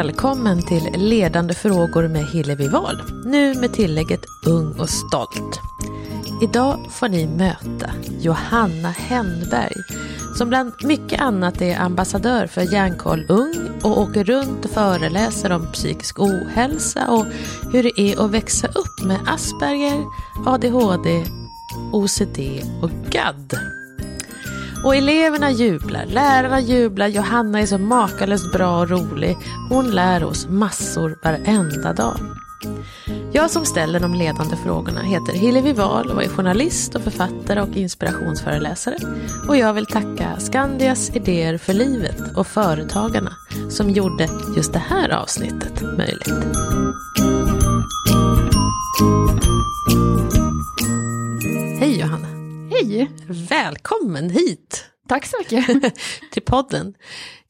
välkommen till Ledande frågor med Hillevi Wahl. Nu med tillägget Ung och stolt. Idag får ni möta Johanna Hennberg som bland mycket annat är ambassadör för Hjärnkoll Ung och åker runt och föreläser om psykisk ohälsa och hur det är att växa upp med Asperger, ADHD, OCD och GAD. Och eleverna jublar, lärarna jublar, Johanna är så makalöst bra och rolig. Hon lär oss massor varenda dag. Jag som ställer de ledande frågorna heter Hillevi Wahl och är journalist och författare och inspirationsföreläsare. Och jag vill tacka Skandias Idéer för livet och Företagarna som gjorde just det här avsnittet möjligt. Hej! Välkommen hit! Tack så mycket. till podden.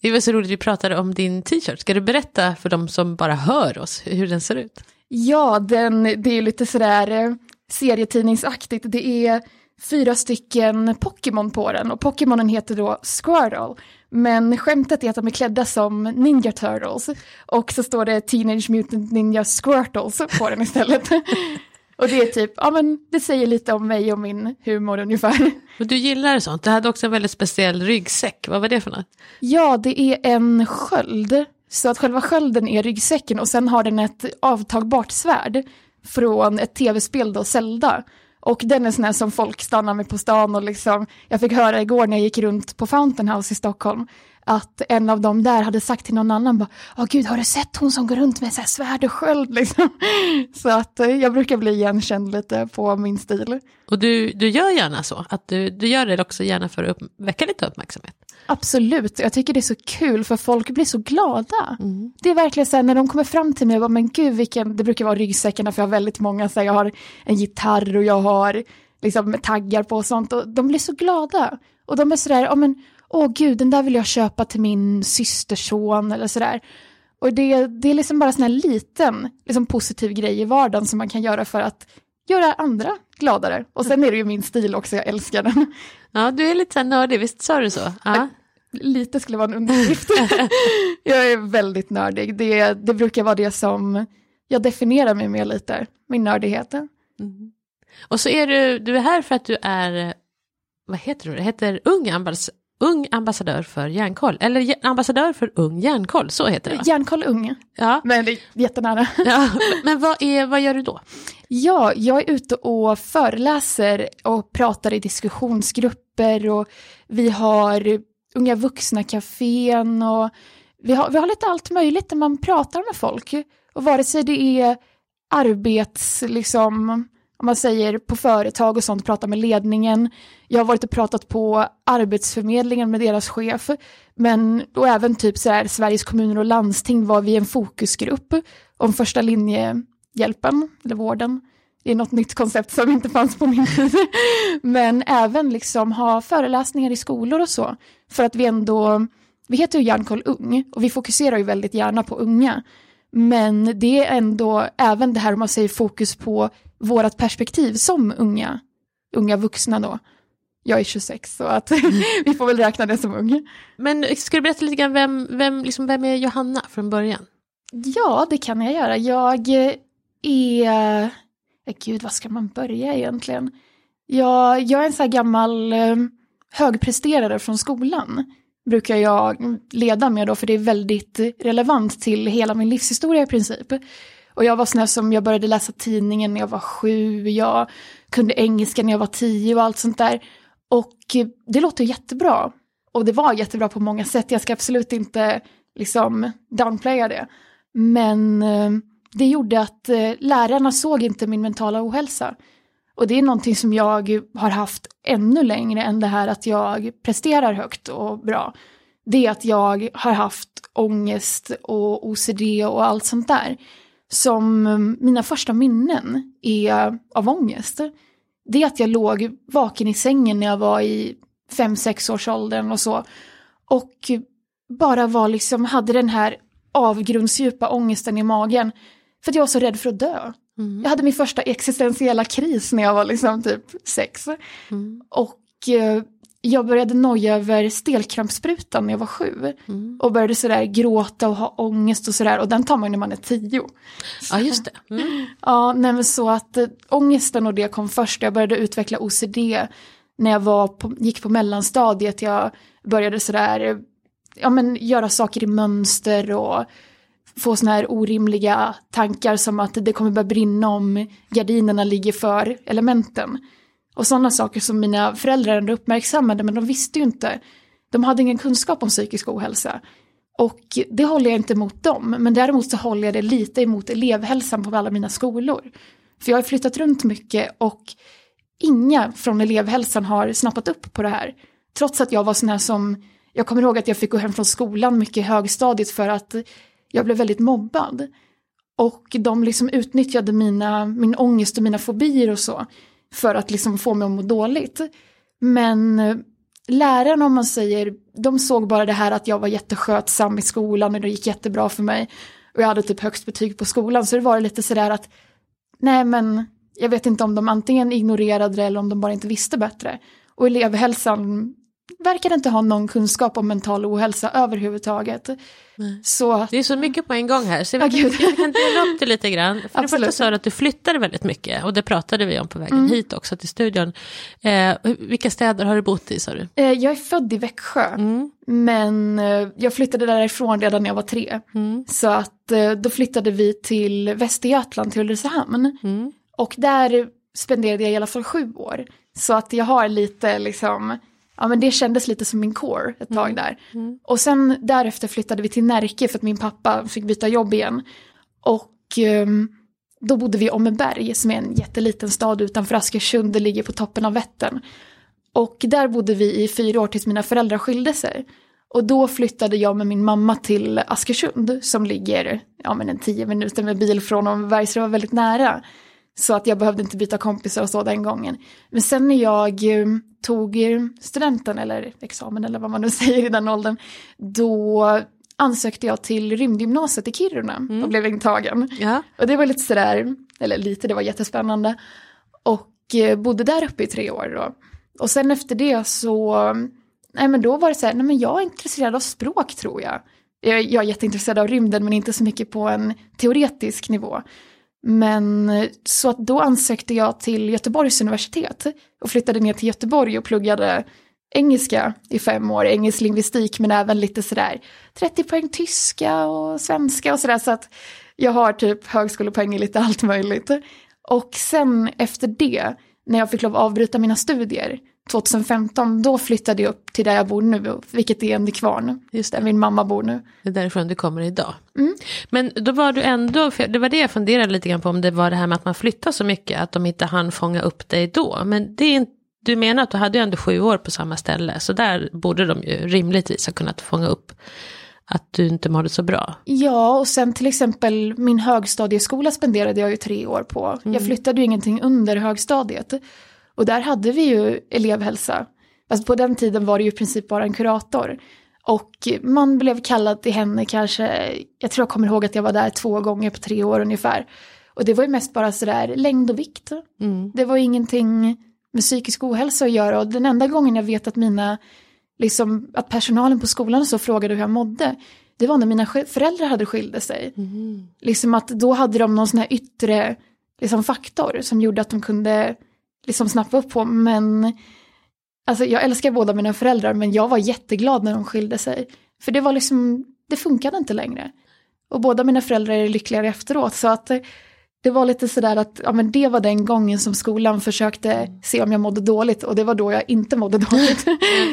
Det var så roligt, vi pratade om din t-shirt. Ska du berätta för de som bara hör oss hur den ser ut? Ja, den, det är lite sådär eh, serietidningsaktigt. Det är fyra stycken Pokémon på den och Pokémonen heter då Squirtle. Men skämtet är att de är klädda som Ninja Turtles och så står det Teenage Mutant Ninja Squirtles på den istället. Och det är typ, ja men det säger lite om mig och min humor ungefär. Och du gillar sånt, du hade också en väldigt speciell ryggsäck, vad var det för något? Ja, det är en sköld. Så att själva skölden är ryggsäcken och sen har den ett avtagbart svärd från ett tv-spel då, Zelda. Och den är sån här som folk stannar med på stan och liksom, jag fick höra igår när jag gick runt på Fountain House i Stockholm, att en av dem där hade sagt till någon annan bara, gud har du sett hon som går runt med så här svärd och sköld liksom. Så att eh, jag brukar bli igenkänd lite på min stil. Och du, du gör gärna så, att du, du gör det också gärna för att upp, väcka lite uppmärksamhet. Absolut, jag tycker det är så kul för folk blir så glada. Mm. Det är verkligen så här när de kommer fram till mig och bara, men gud vilken, det brukar vara ryggsäckarna för jag har väldigt många, så här, jag har en gitarr och jag har liksom taggar på och sånt och de blir så glada. Och de är sådär, ja men åh gud, den där vill jag köpa till min systerson eller sådär. Och det, det är liksom bara sån här liten liksom positiv grej i vardagen som man kan göra för att göra andra gladare. Och sen är det ju min stil också, jag älskar den. Ja, du är lite så nördig, visst sa du så? Ja. Lite skulle vara en underdrift. jag är väldigt nördig, det, det brukar vara det som jag definierar mig med lite, min nördighet. Mm. Och så är du, du är här för att du är, vad heter du, det heter ung ambassadör ung ambassadör för Järnkoll, eller ambassadör för Ung Järnkoll, så heter det va? Järnkoll Ung, ja. men det är jättenära. Ja, men vad, är, vad gör du då? Ja, jag är ute och föreläser och pratar i diskussionsgrupper och vi har unga vuxna-cafén och vi har, vi har lite allt möjligt där man pratar med folk. Och vare sig det är arbets, liksom, om man säger på företag och sånt, prata med ledningen. Jag har varit och pratat på Arbetsförmedlingen med deras chef, men och även typ så här, Sveriges kommuner och landsting var vi en fokusgrupp om första linjehjälpen, eller vården. Det är något nytt koncept som inte fanns på min tid. Men även liksom ha föreläsningar i skolor och så. För att vi ändå, vi heter ju Hjärnkoll Ung och vi fokuserar ju väldigt gärna på unga. Men det är ändå även det här om man säger fokus på vårat perspektiv som unga, unga vuxna då. Jag är 26 så att vi får väl räkna det som ung. Men ska du berätta lite grann vem, vem, liksom, vem är Johanna från början? Ja, det kan jag göra. Jag är, gud vad ska man börja egentligen? Jag, jag är en sån här gammal eh, högpresterare från skolan brukar jag leda med då, för det är väldigt relevant till hela min livshistoria i princip. Och jag var sån här som jag började läsa tidningen när jag var sju, jag kunde engelska när jag var tio och allt sånt där. Och eh, det låter jättebra. Och det var jättebra på många sätt, jag ska absolut inte liksom downplaya det. Men eh, det gjorde att eh, lärarna såg inte min mentala ohälsa. Och det är någonting som jag har haft ännu längre än det här att jag presterar högt och bra. Det är att jag har haft ångest och OCD och allt sånt där. Som mm, mina första minnen är av ångest. Det är att jag låg vaken i sängen när jag var i fem sex års åldern och så. Och bara var liksom, hade den här avgrundsdjupa ångesten i magen. För att jag var så rädd för att dö. Mm. Jag hade min första existentiella kris när jag var liksom typ sex. Mm. Och eh, jag började noja över stelkrampssprutan när jag var sju. Mm. Och började sådär gråta och ha ångest och sådär. Och den tar man när man är tio. Ja, just det. Mm. Ja, nej men så att äh, ångesten och det kom först. Jag började utveckla OCD när jag var på, gick på mellanstadiet. Jag började sådär, ja men göra saker i mönster och få såna här orimliga tankar som att det kommer börja brinna om gardinerna ligger för elementen. Och sådana saker som mina föräldrar ändå uppmärksammade men de visste ju inte. De hade ingen kunskap om psykisk ohälsa. Och det håller jag inte emot dem, men däremot så håller jag det lite emot elevhälsan på alla mina skolor. För jag har flyttat runt mycket och inga från elevhälsan har snappat upp på det här. Trots att jag var sån här som, jag kommer ihåg att jag fick gå hem från skolan mycket i högstadiet för att jag blev väldigt mobbad. Och de liksom utnyttjade mina, min ångest och mina fobier och så för att liksom få mig att må dåligt. Men eh, lärarna om man säger, de såg bara det här att jag var jätteskötsam i skolan och det gick jättebra för mig. Och jag hade typ högst betyg på skolan så det var lite sådär att nej men jag vet inte om de antingen ignorerade det eller om de bara inte visste bättre. Och elevhälsan verkade inte ha någon kunskap om mental ohälsa överhuvudtaget. Nej. Så Det är så mycket på en gång här, så vi Ja, kan, dela upp det lite grann. För det första sa du att du flyttade väldigt mycket, och det pratade vi om på vägen Mm. hit också till studion. Eh, vilka städer har du bott i sa du? eh, jag är född i Växjö, Mm. men eh, jag flyttade därifrån redan när jag var tre. Mm. Så att eh, då flyttade vi till Västergötland, till Ulricehamn. Mm. Och där spenderade jag i alla fall sju år. Så att jag har lite liksom, ja men det kändes lite som min core ett tag där. Mm. Och sen därefter flyttade vi till Närke för att min pappa fick byta jobb igen. Och ehm, då bodde vi i Åmmeberg som är en jätteliten stad utanför Askersund, det ligger på toppen av Vättern. Och där bodde vi i fyra år tills mina föräldrar skilde sig. Och då flyttade jag med min mamma till Askersund som ligger ja, men en tio minuter med bil från Åmmeberg så det var väldigt nära. Så att jag behövde inte byta kompisar och så den gången. Men sen när jag eh, tog studenten eller examen eller vad man nu säger i den åldern. Då ansökte jag till rymdgymnasiet i Kiruna och blev intagen. Ja. Och det var lite sådär, eller lite, det var jättespännande. Och eh, bodde där uppe i tre år då. Och sen efter det så, nej men då var det så här, nej men jag är intresserad av språk tror. Jag, jag är jätteintresserad av rymden men inte så mycket på en teoretisk nivå. Men så att då ansökte jag till Göteborgs universitet och flyttade ner till Göteborg och pluggade engelska i fem år, engelsk lingvistik men även lite sådär 30 poäng tyska och svenska och sådär så att jag har typ högskolepoäng i lite allt möjligt. Och sen efter det, när jag fick lov att avbryta mina studier 2015, då flyttade jag upp till där jag bor nu, vilket är Nykvarn, Just där min mamma bor nu. Det är därifrån du kommer idag. Mm. Men då var du ändå, det var det jag funderade lite grann på, om det var det här med att man flyttar så mycket, att de inte hann fånga upp dig då. Men det är inte, du menar att du hade ju ändå sju år på samma ställe, så där borde de ju rimligtvis ha kunnat fånga upp att du inte mådde så bra. Ja, och sen till exempel min högstadieskola spenderade jag ju tre år på. Jag flyttade ju ingenting under högstadiet. Och där hade vi ju elevhälsa. Fast på den tiden var det ju i princip bara en kurator. Och man blev kallad till henne kanske, jag tror jag kommer ihåg att jag var där två gånger på tre år ungefär. Och det var ju mest bara sådär längd och vikt. Mm. Det var ingenting med psykisk ohälsa att göra och den enda gången jag vet att mina, liksom att personalen på skolan så frågade hur jag mådde, det var när mina föräldrar hade skilde sig. Mm. Liksom att då hade de någon sån här yttre liksom, faktor som gjorde att de kunde liksom snappa upp på, men alltså jag älskar båda mina föräldrar men jag var jätteglad när de skilde sig. För det var liksom, det funkade inte längre. Och båda mina föräldrar är lyckligare efteråt så att eh, det var lite sådär att ja, men det var den gången som skolan försökte se om jag mådde dåligt och det var då jag inte mådde dåligt.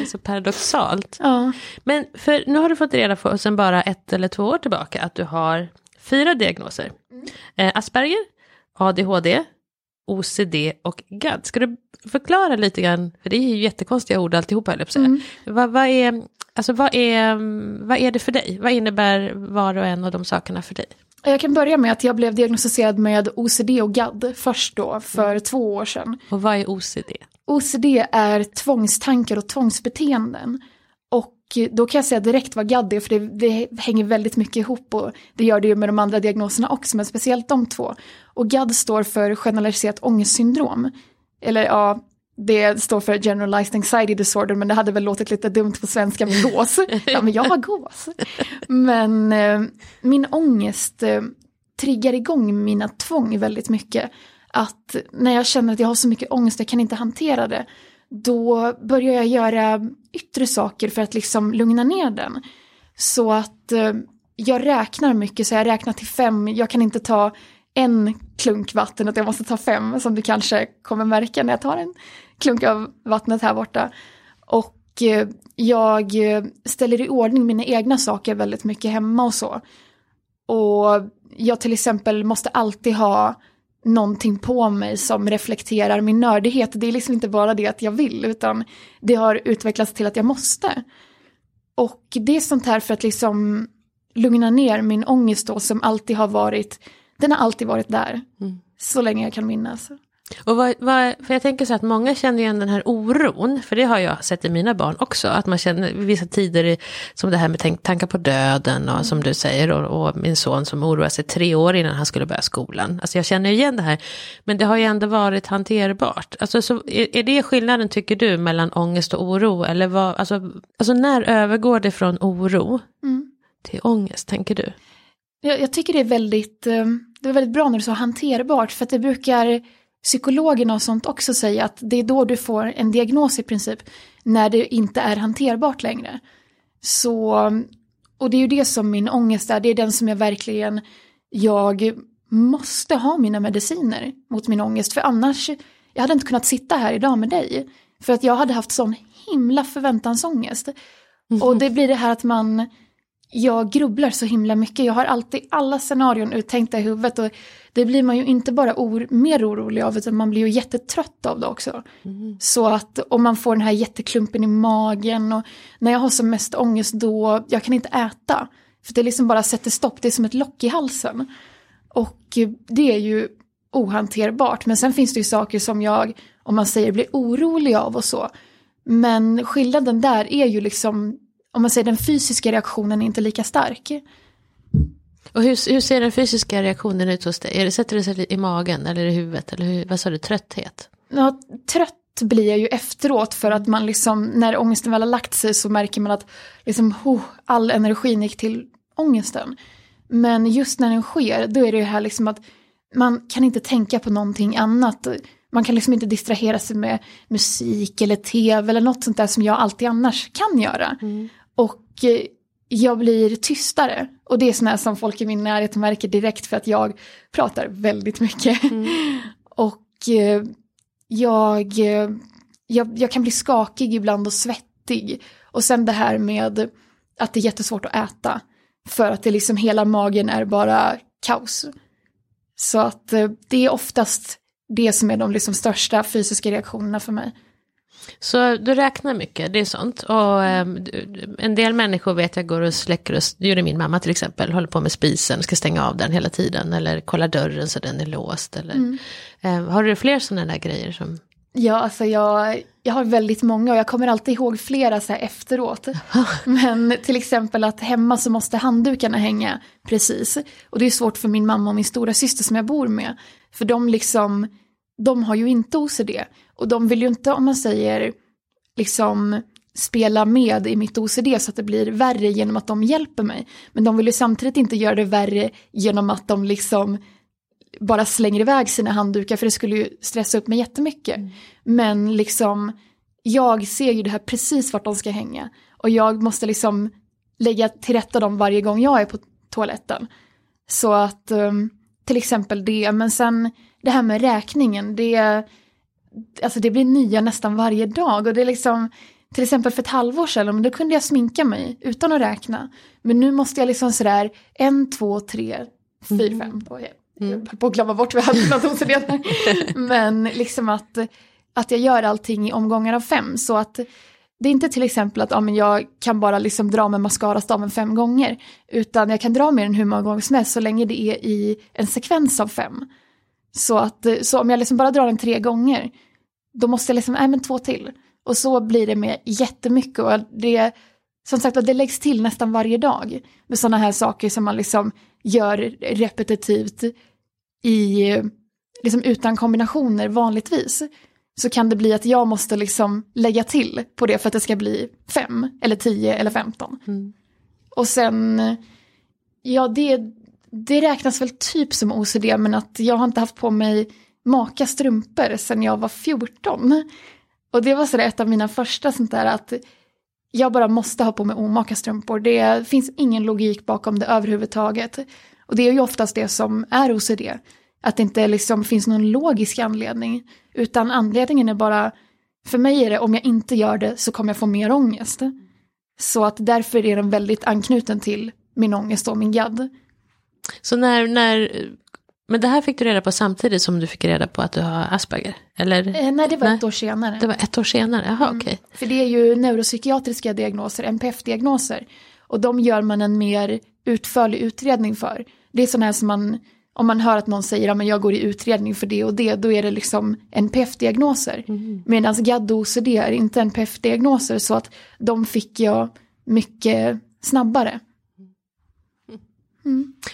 Så paradoxalt. ja. Men för nu har du fått reda på sen bara ett eller två år tillbaka att du har fyra diagnoser. Eh, Asperger, ADHD, OCD och GAD. Ska du förklara lite grann, för det är ju jättekonstiga ord alltihopa. Mm. Vad, vad, är, alltså, vad, är, vad är det för dig? Vad innebär var och en av de sakerna för dig? Jag kan börja med att jag blev diagnostiserad med OCD och GAD först då för två år sedan. Och vad är OCD? OCD är tvångstankar och tvångsbeteenden. Och då kan jag säga direkt vad GAD är, för det, det hänger väldigt mycket ihop och det gör det ju med de andra diagnoserna också, men speciellt de två. Och GAD står för generaliserat ångestsyndrom. Eller ja, det står för generalized anxiety disorder men det hade väl låtit lite dumt på svenska med gås. ja men jag har gås. Men eh, min ångest eh, triggar igång mina tvång väldigt mycket. Att när jag känner att jag har så mycket ångest, jag kan inte hantera det, då börjar jag göra yttre saker för att liksom lugna ner den. Så att eh, jag räknar mycket, så jag räknar till fem, jag kan inte ta en klunk vatten, utan jag måste ta fem, som du kanske kommer märka när jag tar en klunk av vattnet här borta. Och eh, jag eh, ställer i ordning mina egna saker väldigt mycket hemma och så. Och jag till exempel måste alltid ha någonting på mig som reflekterar min nördighet. Det är liksom inte bara det att jag vill, utan det har utvecklats till att jag måste. Och det är sånt här för att liksom lugna ner min ångest då som alltid har varit, den har alltid varit där. Mm. Så länge jag kan minnas. Och vad, vad, för jag tänker så att många känner igen den här oron, för det har jag sett i mina barn också, att man känner vissa tider som det här med tankar på döden och som du säger, och, och, min son som oroade sig tre år innan han skulle börja skolan. Alltså jag känner igen det här, men det har ju ändå varit hanterbart. Alltså så, är, är det skillnaden tycker du mellan ångest och oro, eller vad, alltså, alltså när övergår det från oro mm. till ångest, tänker du? Jag, jag tycker det är väldigt, eh, det är väldigt bra när är så hanterbart, för att det brukar psykologerna och sånt också säger att det är då du får en diagnos i princip, när det inte är hanterbart längre. Så, och det är ju det som min ångest är, det är den som jag verkligen, jag måste ha mina mediciner mot min ångest, för annars, jag hade inte kunnat sitta här idag med dig. För att jag hade haft sån himla förväntansångest. Mm. Och det blir det här att man, jag grubblar så himla mycket. Jag har alltid alla scenarion uttänkta i huvudet och det blir man ju inte bara or mer orolig av utan man blir ju jättetrött av det också. Mm. Så att om man får den här jätteklumpen i magen och när jag har som mest ångest då, jag kan inte äta. För det liksom bara sätter stopp, det är som ett lock i halsen. Och det är ju ohanterbart. Men sen finns det ju saker som jag, om man säger, blir orolig av och så. Men skillnaden där är ju liksom om man säger den fysiska reaktionen är inte lika stark. Och hur, hur ser den fysiska reaktionen ut hos dig? Är det, sätter det sig i magen eller i huvudet? Eller hur, vad sa du, trötthet? Ja, trött blir jag ju efteråt för att man liksom, när ångesten väl har lagt sig så märker man att liksom, oh, all energin gick till ångesten. Men just när den sker, då är det ju här liksom att man kan inte tänka på någonting annat. Man kan liksom inte distrahera sig med musik eller tv eller något sånt där som jag alltid annars kan göra. Mm. Och eh, jag blir tystare. Och det är sådana som folk i min närhet märker direkt för att jag pratar väldigt mycket. Mm. och eh, jag, eh, jag, jag kan bli skakig ibland och svettig. Och sen det här med att det är jättesvårt att äta. För att det liksom hela magen är bara kaos. Så att det är oftast det som är de liksom största fysiska reaktionerna för mig. Så du räknar mycket, det är sånt. Och eh, en del människor vet jag går och släcker, och, det gjorde min mamma till exempel, håller på med spisen, ska stänga av den hela tiden. Eller kolla dörren så den är låst. Eller, mm. eh, har du fler sådana där grejer som... Ja, alltså jag, jag har väldigt många och jag kommer alltid ihåg flera så här efteråt. Men till exempel att hemma så måste handdukarna hänga precis. Och det är svårt för min mamma och min stora syster som jag bor med. För de liksom de har ju inte OCD. Och de vill ju inte, om man säger, liksom spela med i mitt OCD så att det blir värre genom att de hjälper mig. Men de vill ju samtidigt inte göra det värre genom att de liksom bara slänger iväg sina handdukar för det skulle ju stressa upp mig jättemycket. Mm. Men liksom, jag ser ju det här precis vart de ska hänga. Och jag måste liksom lägga till rätta dem varje gång jag är på toaletten. Så att um, till exempel det, men sen det här med räkningen, det, alltså det blir nya nästan varje dag. Och det är liksom, till exempel för ett halvår sedan, då kunde jag sminka mig utan att räkna. Men nu måste jag liksom sådär, en, två, tre, fyra, mm. fem. Mm. Jag höll på att glömma bort vad jag hade något hos Men liksom att, att jag gör allting i omgångar av fem. Så att det är inte till exempel att ja, men jag kan bara liksom dra med mascarastaven fem gånger. Utan jag kan dra med den hur många gånger som helst så länge det är i en sekvens av fem. Så, att, så om jag liksom bara drar den tre gånger, då måste jag liksom, nej men två till. Och så blir det med jättemycket och det, som sagt det läggs till nästan varje dag. Med sådana här saker som man liksom gör repetitivt i, liksom utan kombinationer vanligtvis. så kan det bli att jag måste liksom lägga till på det för att det ska bli fem eller tio eller femton. Mm. Och sen, ja det, det räknas väl typ som OCD men att jag har inte haft på mig maka strumpor sedan jag var 14. Och det var sådär ett av mina första sånt där att jag bara måste ha på mig omaka strumpor. Det finns ingen logik bakom det överhuvudtaget. Och det är ju oftast det som är OCD. Att det inte liksom finns någon logisk anledning. Utan anledningen är bara, för mig är det om jag inte gör det så kommer jag få mer ångest. Så att därför är den väldigt anknuten till min ångest och min gadd. Så när, när, men det här fick du reda på samtidigt som du fick reda på att du har Asperger? Eller? Eh, nej, det var Nej. ett år senare. Det var ett år senare, jaha okej. För det är ju neuropsykiatriska diagnoser, NPF-diagnoser. Och de gör man en mer utförlig utredning för. Det är sådana här som man, om man hör att någon säger att jag går i utredning för det och det, då är det liksom NPF-diagnoser. Medan GAD och OCD är inte NPF-diagnoser, så att de fick jag mycket snabbare.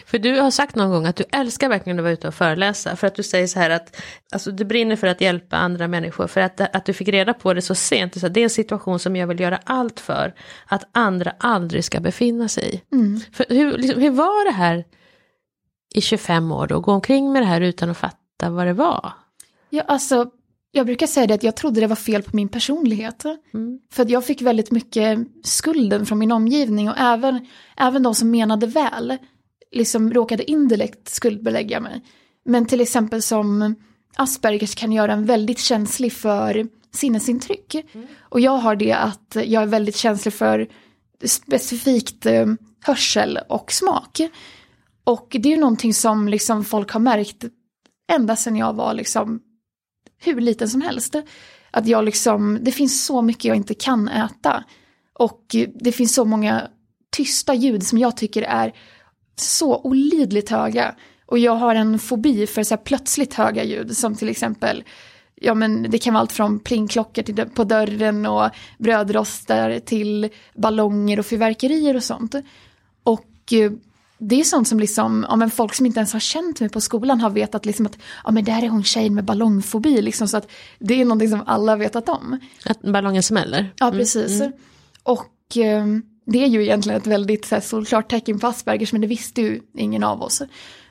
För du har sagt någon gång att du älskar verkligen att vara ute och föreläsa. För att du säger så här att alltså, du brinner för att hjälpa andra människor. För att, att du fick reda på det så sent. Så det är en situation som jag vill göra allt för. Att andra aldrig ska befinna sig i. För hur, liksom, hur var det här i 25 år då? Gå omkring med det här utan att fatta vad det var. Ja, alltså, jag brukar säga det att jag trodde det var fel på min personlighet. För att jag fick väldigt mycket skulden från min omgivning och även, även de som menade väl liksom råkade indirekt skuldbelägga mig. Men till exempel som Aspergers kan göra en väldigt känslig för sinnesintryck. Och jag har det att jag är väldigt känslig för specifikt eh, hörsel och smak. Och det är ju någonting som liksom folk har märkt ända sedan jag var liksom hur liten som helst. Att jag liksom, det finns så mycket jag inte kan äta. Och det finns så många tysta ljud som jag tycker är så olidligt höga. Och jag har en fobi för så här plötsligt höga ljud som till exempel Ja men det kan vara allt från plingklockor till på dörren och brödrostar till ballonger och fyrverkerier och sånt. Och eh, det är sånt som liksom, ja men folk som inte ens har känt mig på skolan har vetat liksom att, ja men där är hon tjejen med ballongfobi liksom så att det är någonting som alla vetat om. Att ballongen smäller. Ja precis. Och eh, det är ju egentligen ett väldigt så här, solklart tecken på Aspergers men det visste ju ingen av oss.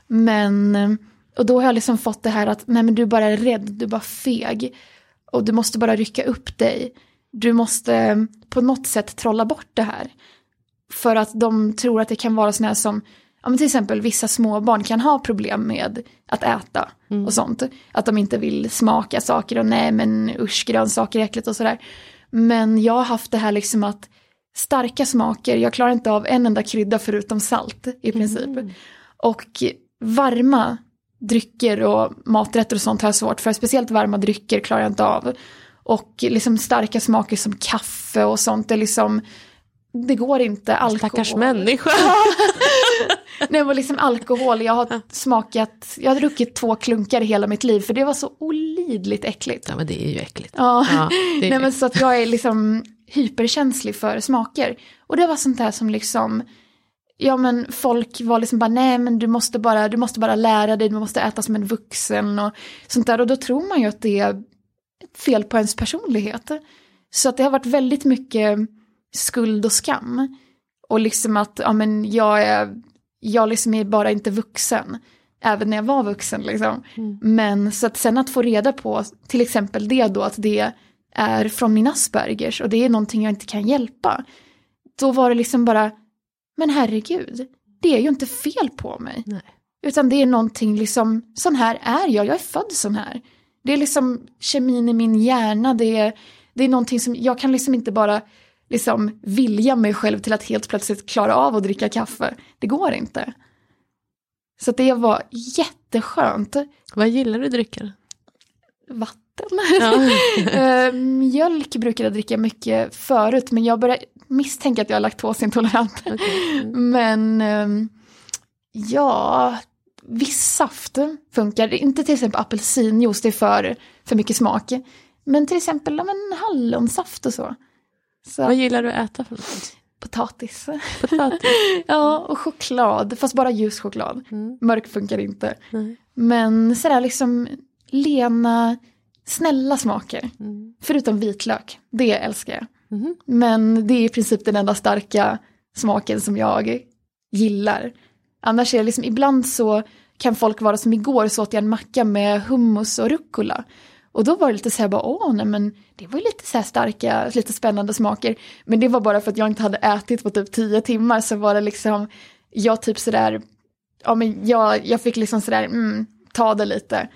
Men, och då har jag liksom fått det här att, nej men du bara är rädd, du är bara feg. Och du måste bara rycka upp dig. Du måste på något sätt trolla bort det här. För att de tror att det kan vara sådana här som, ja men till exempel vissa småbarn kan ha problem med att äta och sånt. Att de inte vill smaka saker och nej men usch grönsaker är äckligt och sådär. Men jag har haft det här liksom att starka smaker, jag klarar inte av en enda krydda förutom salt i princip. Och varma drycker och maträtter och sånt har jag svårt för, speciellt varma drycker klarar jag inte av. Och liksom starka smaker som kaffe och sånt, det liksom, det går inte. Alkohol. Stackars människa. Nej men liksom alkohol, jag har smakat, jag har druckit två klunkar i hela mitt liv för det var så olidligt äckligt. Ja men det är ju äckligt. Ja, Ja, Nej, men så att jag är liksom hyperkänslig för smaker. Och det var sånt där som liksom, ja men folk var liksom bara nej men du måste bara, du måste bara lära dig, du måste äta som en vuxen och sånt där. Och då tror man ju att det är fel på ens personlighet. Så att det har varit väldigt mycket skuld och skam. Och liksom att, ja men jag är, jag liksom är bara inte vuxen. Även när jag var vuxen liksom. Men så att sen att få reda på till exempel det då att det är från min Aspergers och det är någonting jag inte kan hjälpa. Då var det liksom bara, men herregud, det är ju inte fel på mig. Nej. Utan det är någonting liksom, sån här är jag, jag är född sån här. Det är liksom kemin i min hjärna, det är, det är någonting som, jag kan liksom inte bara liksom vilja mig själv till att helt plötsligt klara av att dricka kaffe. Det går inte. Så att det var jätteskönt. Vad gillar du dricka? Vatten. Ja. Eh, Mjölk brukade jag dricka mycket förut men jag börjar misstänka att jag är laktosintolerant. Okej. Men ehm, ja, viss saft funkar. Inte till exempel apelsinjuice, det är för, för mycket smak. Men till exempel ja, men hallonsaft och så. så Vad gillar du att äta för något? potatis. Potatis? Ja, och choklad, fast bara ljus choklad. Mm. Mörk funkar inte. Nej. Men sådär liksom lena, snälla smaker. Mm. Förutom vitlök, det älskar jag. Mhm. Men det är i princip den enda starka smaken som jag gillar. Annars är det liksom, ibland så kan folk vara som igår så åt jag en macka med hummus och rucola. Och då var det lite så här bara, åh nej men det var ju lite så här starka, lite spännande smaker. Men det var bara för att jag inte hade ätit på typ tio timmar så var det liksom, jag typ sådär, ja men jag, jag fick liksom sådär, mm, ta det lite.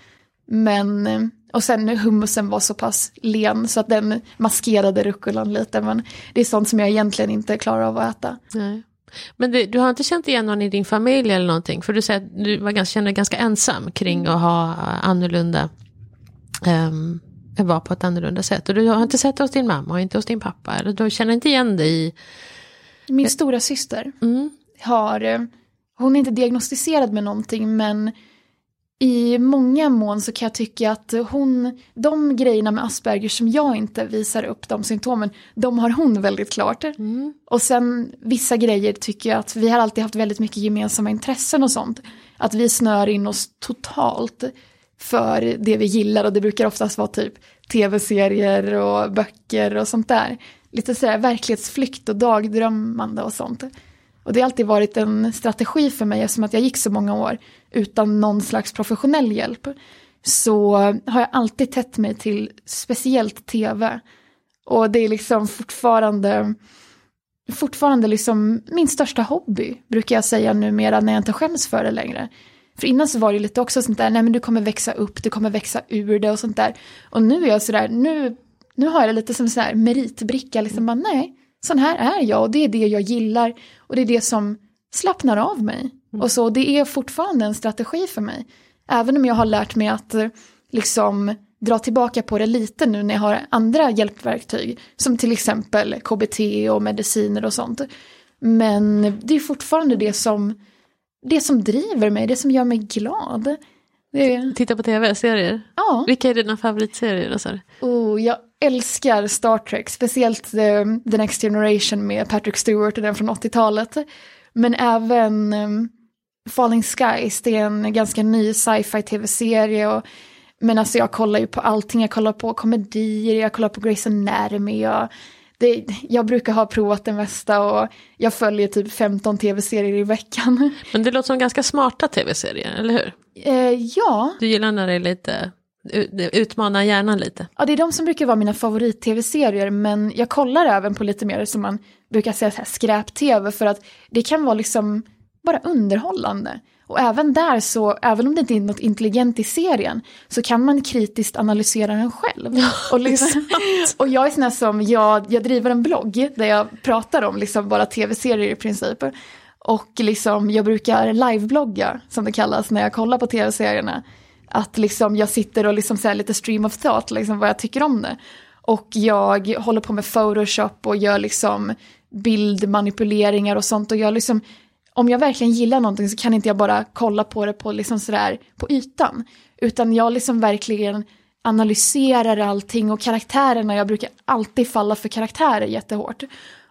Men, eh, och sen hummusen var så pass len så att den maskerade rucolan lite. Men det är sånt som jag egentligen inte klarar av att äta. Nej. Men det, du har inte känt igen någon i din familj eller någonting? För du säger att du var ganska, kände dig ganska ensam kring att ha annorlunda, um, vara på ett annorlunda sätt. Och du har inte sett det hos din mamma och inte hos din pappa. Eller du känner inte igen dig i... Min stora syster Mm. har, eh, hon är inte diagnostiserad med någonting men i många mån så kan jag tycka att hon, de grejerna med Asperger som jag inte visar upp, de symptomen, de har hon väldigt klart. Mm. Och sen vissa grejer tycker jag att vi har alltid haft väldigt mycket gemensamma intressen och sånt. Att vi snör in oss totalt för det vi gillar och det brukar oftast vara typ tv-serier och böcker och sånt där. Lite sådär verklighetsflykt och dagdrömmande och sånt. Och det har alltid varit en strategi för mig eftersom att jag gick så många år utan någon slags professionell hjälp. Så har jag alltid tätt mig till speciellt tv. Och det är liksom fortfarande, fortfarande liksom min största hobby brukar jag säga numera när jag inte skäms för det längre. För innan så var det lite också sånt där, nej men du kommer växa upp, du kommer växa ur det och sånt där. Och nu är jag sådär, nu, nu har jag det lite som sån här meritbricka, liksom bara nej, sån här är jag och det är det jag gillar och det är det som slappnar av mig. Och så det är fortfarande en strategi för mig. Även om jag har lärt mig att eh, liksom dra tillbaka på det lite nu när jag har andra hjälpverktyg. Som till exempel KBT och mediciner och sånt. Men det är fortfarande det som, det som driver mig, det som gör mig glad. Är, Titta på tv-serier. ja. Vilka är dina favoritserier? du? Oh, jag älskar Star Trek, speciellt the, the Next Generation med Patrick Stewart och den från 80-talet. Men även um, Falling Skies, det är en ganska ny sci-fi tv-serie. Och, men alltså jag kollar ju på allting, jag kollar på komedier, jag kollar på Grey's Anatomy. Jag, det, jag brukar ha provat det mesta och jag följer typ 15 tv-serier i veckan. Men det låter som ganska smarta tv-serier, eller hur? Eh, ja, Du gillar när det är lite, ut- utmanar hjärnan lite. Ja, det är de som brukar vara mina favorit-tv-serier, men jag kollar även på lite mer som man brukar säga skräp-tv, för att det kan vara liksom bara underhållande. Och även där så, även om det inte är något intelligent i serien, så kan man kritiskt analysera den själv. och, liksom, och jag är sån här som, jag, jag driver en blogg där jag pratar om liksom bara tv-serier i princip. Och liksom, jag brukar liveblogga, som det kallas, när jag kollar på tv-serierna. Att liksom jag sitter och liksom här lite stream of thought, liksom vad jag tycker om det. Och jag håller på med photoshop och gör liksom bildmanipuleringar och sånt. Och jag liksom, om jag verkligen gillar någonting så kan inte jag bara kolla på det på liksom sådär på ytan. Utan jag liksom verkligen analyserar allting och karaktärerna, jag brukar alltid falla för karaktärer jättehårt.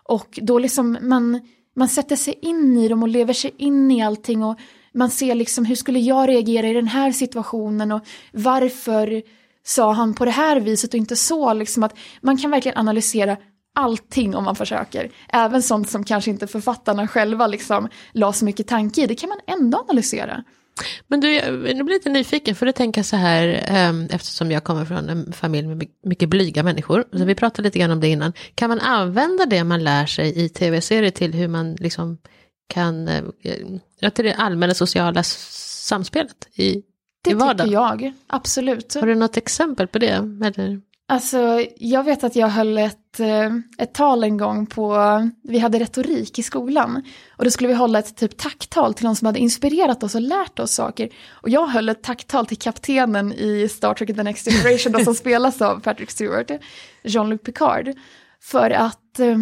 Och då liksom man, man sätter sig in i dem och lever sig in i allting och man ser liksom hur skulle jag reagera i den här situationen och varför sa han på det här viset och inte så. Liksom att man kan verkligen analysera allting om man försöker. Även sånt som kanske inte författarna själva liksom la så mycket tanke i, det kan man ändå analysera. Men du, jag blir lite nyfiken, för det tänker jag så här, ehm, eftersom jag kommer från en familj med my- mycket blyga människor, så vi pratade lite grann om det innan, kan man använda det man lär sig i tv-serier till hur man liksom kan, eh, ja, till det allmänna sociala samspelet i, i Det vardagen? tycker jag, absolut. Har du något exempel på det? Eller? Alltså, jag vet att jag höll ett, eh, ett tal en gång på, vi hade retorik i skolan. Och då skulle vi hålla ett typ tacktal till någon som hade inspirerat oss och lärt oss saker. Och jag höll ett tacktal till kaptenen i Star Trek The Next Generation, då som spelas av Patrick Stewart, Jean-Luc Picard. För att eh,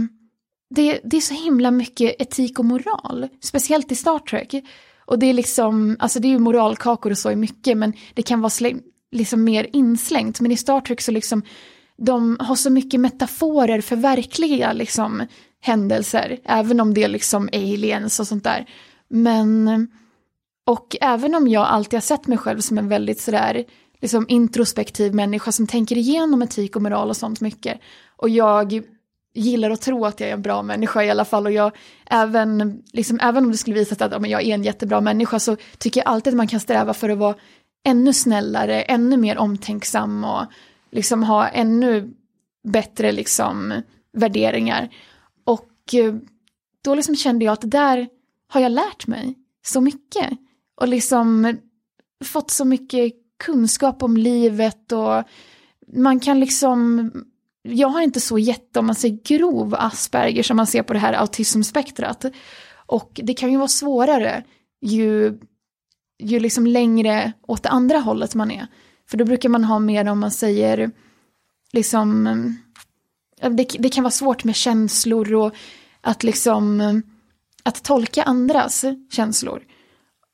det, det är så himla mycket etik och moral, speciellt i Star Trek. Och det är liksom, alltså det är ju moralkakor och så i mycket, men det kan vara släng, liksom mer inslängt. Men i Star Trek så liksom, de har så mycket metaforer för verkliga liksom händelser, även om det är liksom aliens och sånt där. Men, och även om jag alltid har sett mig själv som en väldigt sådär, liksom introspektiv människa som tänker igenom etik och moral och sånt mycket. Och jag gillar att tro att jag är en bra människa i alla fall och jag även, liksom, även om det skulle visa sig att ja, jag är en jättebra människa så tycker jag alltid att man kan sträva för att vara ännu snällare, ännu mer omtänksam och liksom ha ännu bättre liksom värderingar. Och eh, då liksom kände jag att där har jag lärt mig så mycket och liksom fått så mycket kunskap om livet och man kan liksom jag har inte så jätte, om man säger grov Asperger som man ser på det här autismspektrat. Och det kan ju vara svårare ju, ju liksom längre åt det andra hållet man är. För då brukar man ha mer om man säger, liksom, eh, det, det kan vara svårt med känslor och att liksom, eh, att tolka andras känslor.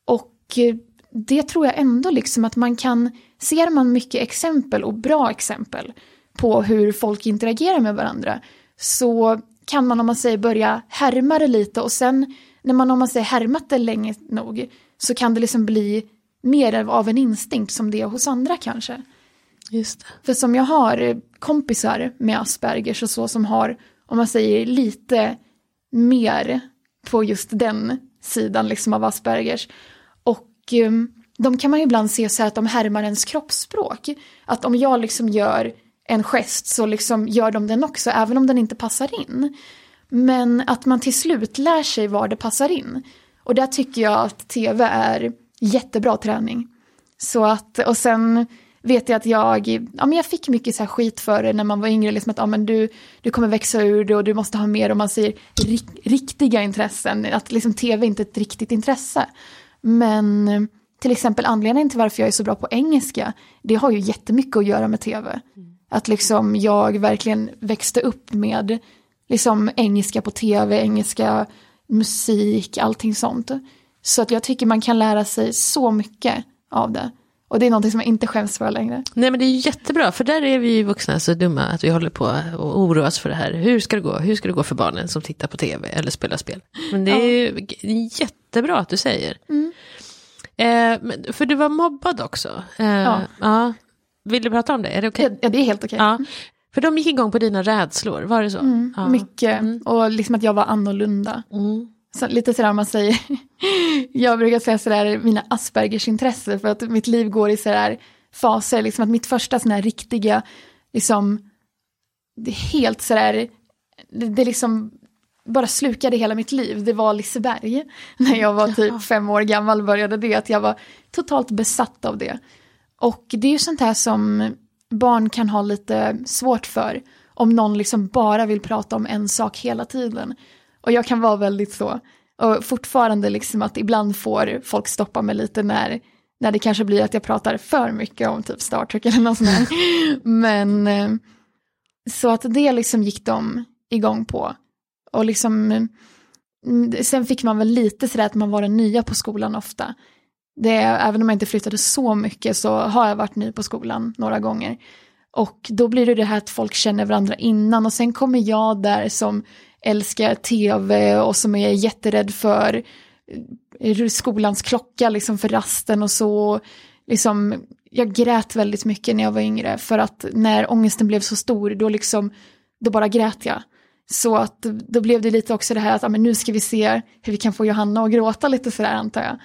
Och eh, det tror jag ändå liksom att man kan, ser man mycket exempel och bra exempel på hur folk interagerar med varandra så kan man om man säger börja härma det lite och sen när man om man säger härmat det länge nog så kan det liksom bli mer av en instinkt som det är hos andra kanske. Just det. För som jag har kompisar med Aspergers och så som har, om man säger lite mer på just den sidan liksom av Aspergers. Och um, de kan man ju ibland se så här att de härmar ens kroppsspråk. Att om jag liksom gör en gest så liksom gör de den också, även om den inte passar in. Men att man till slut lär sig var det passar in. Och där tycker jag att tv är jättebra träning. Så att, och sen vet jag att jag, ja men jag fick mycket så här skit för det när man var yngre, liksom att ja, men du, du kommer växa ur det och du måste ha mer, om man säger rik, riktiga intressen, att liksom tv är inte ett riktigt intresse. Men till exempel anledningen till varför jag är så bra på engelska, det har ju jättemycket att göra med tv. Att liksom jag verkligen växte upp med liksom engelska på tv, engelska musik, allting sånt. Så att jag tycker man kan lära sig så mycket av det. Och det är någonting som jag inte skäms för längre. Nej men det är jättebra, för där är vi ju vuxna så dumma att vi håller på och oroas för det här. Hur ska det gå? Hur ska det gå för barnen som tittar på tv eller spelar spel? Men det är ju jättebra att du säger. Mm. Eh, för du var mobbad också. Eh, ja. ja. Vill du prata om det? Är det okej? Okay? Ja, det är helt okej. Okay. Ja. För de gick igång på dina rädslor, var det så? Mm, ja. Mycket, mm. och liksom att jag var annorlunda. Mm. Så, lite sådär man säger, jag brukar säga sådär mina Aspergers intresse för att mitt liv går i sådär faser, liksom att mitt första sådär riktiga, liksom, det är helt sådär, det, det liksom bara slukade hela mitt liv, det var Liseberg. När jag var typ fem år gammal började det, att jag var totalt besatt av det. Och det är ju sånt här som barn kan ha lite svårt för. Om någon liksom bara vill prata om en sak hela tiden. Och jag kan vara väldigt så. Och fortfarande liksom att ibland får folk stoppa mig lite när, när det kanske blir att jag pratar för mycket om typ Star Trek eller något sånt där. Men eh, så att det liksom gick de igång på. Och liksom mm, sen fick man väl lite sådär att man var den nya på skolan ofta det, även om jag inte flyttade så mycket så har jag varit ny på skolan några gånger. Och då blir det det här att folk känner varandra innan och sen kommer jag där som älskar tv och som är jätterädd för eh, skolans klocka liksom för rasten och så. Liksom, jag grät väldigt mycket när jag var yngre för att när ångesten blev så stor då liksom, då bara grät jag. Så att då blev det lite också det här att, ja, men nu ska vi se hur vi kan få Johanna att gråta lite sådär antar jag.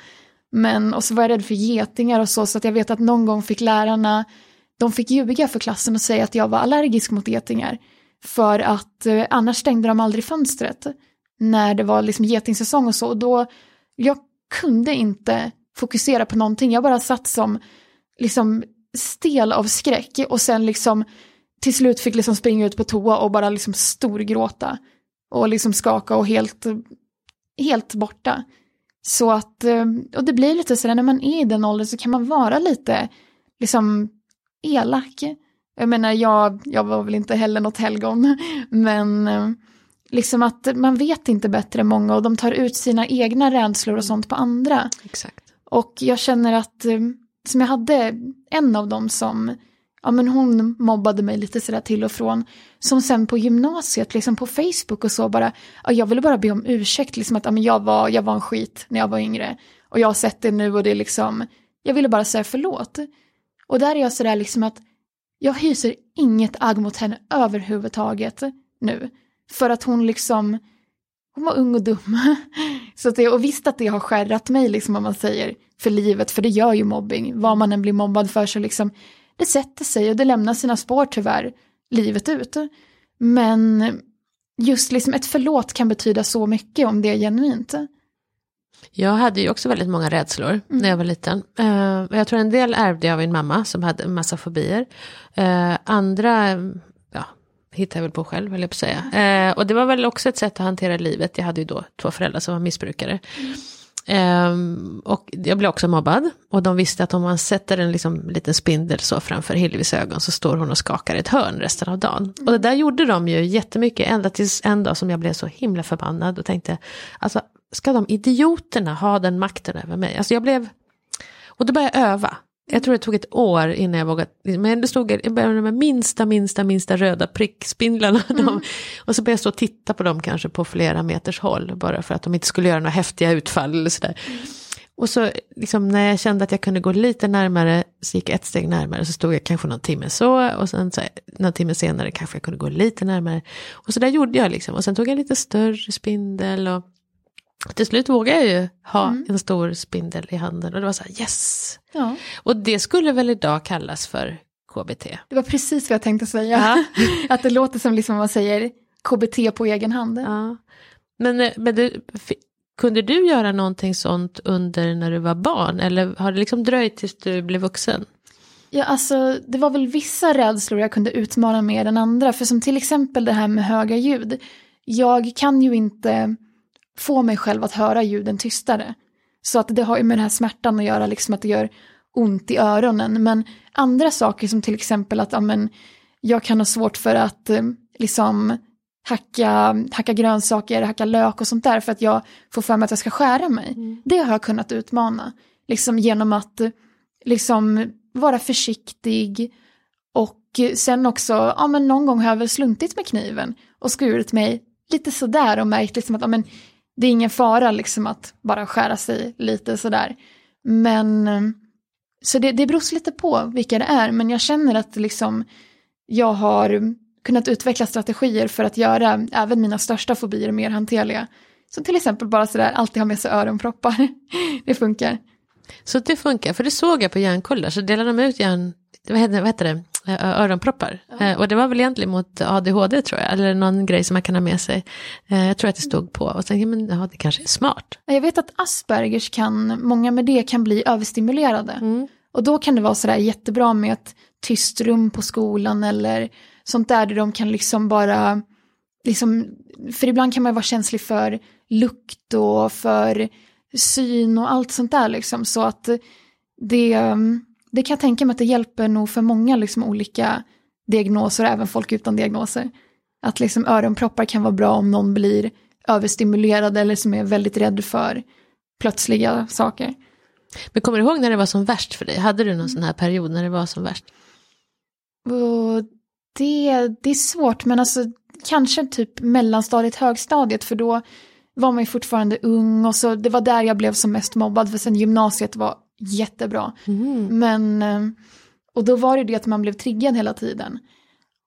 Men, och så var jag rädd för getingar och så, så att jag vet att någon gång fick lärarna, de fick ljuga för klassen och säga att jag var allergisk mot getingar. För att eh, annars stängde de aldrig fönstret när det var liksom getingsäsong och så. Och då, jag kunde inte fokusera på någonting, jag bara satt som liksom stel av skräck och sen liksom till slut fick liksom springa ut på toa och bara liksom storgråta. Och liksom skaka och helt, helt borta. Så att, eh, och det blir lite sådär när man är i den åldern så kan man vara lite liksom elak. Jag menar, jag, jag var väl inte heller något helgon, men eh, liksom att man vet inte bättre många och de tar ut sina egna rädslor och sånt på andra. Exakt. Och jag känner att, eh, som jag hade en av dem som ja men hon mobbade mig lite sådär till och från. Som sen på gymnasiet, liksom på Facebook och så bara, ja, jag ville bara be om ursäkt, liksom att ja, men jag, var, jag var en skit när jag var yngre. Och jag har sett det nu och det är liksom, jag ville bara säga förlåt. Och där är jag sådär liksom att jag hyser inget agg mot henne överhuvudtaget nu. För att hon liksom, hon var ung och dum. Så att det, och visst att det har skärrat mig, liksom om man säger, för livet, för det gör ju mobbing. Vad man än blir mobbad för så liksom, det sätter sig och det lämnar sina spår tyvärr, livet ut. Men just liksom ett förlåt kan betyda så mycket om det är genuint. Jag hade ju också väldigt många rädslor mm. när jag var liten. Uh, jag tror en del ärvde jag av min mamma som hade en massa fobier. Uh, andra ja, hittade jag väl på själv, vill jag på säga. Uh, och det var väl också ett sätt att hantera livet. Jag hade ju då två föräldrar som var missbrukare. Mm. Um, och jag blev också mobbad. Och de visste att om man sätter en liksom, liten spindel så framför Hillevis ögon så står hon och skakar ett hörn resten av dagen. Och det där gjorde de ju jättemycket, ända tills en dag som jag blev så himla förbannad och tänkte, alltså ska de idioterna ha den makten över mig? Alltså jag blev, och då började jag öva. Jag tror det tog ett år innan jag vågade, men det stod jag började med de minsta, minsta, minsta röda prickspindlarna. Mm. och så började jag stå och titta på dem kanske på flera meters håll, bara för att de inte skulle göra några häftiga utfall eller sådär. Mm. Och så liksom, när jag kände att jag kunde gå lite närmare, så gick jag ett steg närmare, så stod jag kanske någon timme så, och sen så, någon timme senare kanske jag kunde gå lite närmare. Och så där gjorde jag liksom, och sen tog jag lite större spindel och till slut vågade jag ju ha mm. en stor spindel i handen och det var så här yes. Ja. Och det skulle väl idag kallas för KBT. Det var precis vad jag tänkte säga. Ja. att det låter som liksom man säger KBT på egen hand. Ja. Men, eh, men det, kunde du göra någonting sånt under när du var barn eller har det liksom dröjt tills du blev vuxen? Ja, alltså det var väl vissa rädslor jag kunde utmana mer än andra. För som till exempel det här med höga ljud. Jag kan ju inte få mig själv att höra ljuden tystare. Så att det har ju med den här smärtan att göra, liksom att det gör ont i öronen. Men andra saker som till exempel att ja, men, jag kan ha svårt för att eh, liksom hacka, hacka grönsaker, hacka lök och sånt där för att jag får för mig att jag ska skära mig. Mm. Det har jag kunnat utmana. Liksom genom att liksom vara försiktig och sen också, ja men någon gång har jag väl sluntit med kniven och skurit mig lite sådär och märkt liksom att ja, men, det är ingen fara liksom att bara skära sig lite sådär. Men så det, det beror lite på vilka det är, men jag känner att liksom jag har kunnat utveckla strategier för att göra även mina största fobier mer hanterliga. Så till exempel bara sådär, alltid ha med sig öronproppar. det funkar. Så det funkar, för det såg jag på Hjärnkoll så delade de ut hjärn, vad heter, vad heter det, öronproppar. Ja. Och det var väl egentligen mot ADHD tror jag, eller någon grej som man kan ha med sig. Jag tror att det stod på och tänkte, men ja, det kanske är smart. Jag vet att Aspergers kan, många med det kan bli överstimulerade. Mm. Och då kan det vara sådär jättebra med ett tyst rum på skolan eller sånt där, där de kan liksom bara, liksom, för ibland kan man vara känslig för lukt och för syn och allt sånt där liksom. Så att det, det kan jag tänka mig att det hjälper nog för många liksom olika diagnoser, även folk utan diagnoser. Att liksom öronproppar kan vara bra om någon blir överstimulerad eller som är väldigt rädd för plötsliga saker. Men kommer du ihåg när det var som värst för dig? Hade du någon sån här period när det var som värst? Och det, det är svårt, men alltså kanske typ mellanstadiet, högstadiet, för då var man ju fortfarande ung och så det var där jag blev som mest mobbad, för sen gymnasiet var jättebra. Mm. Men, eh, och då var det det att man blev triggad hela tiden.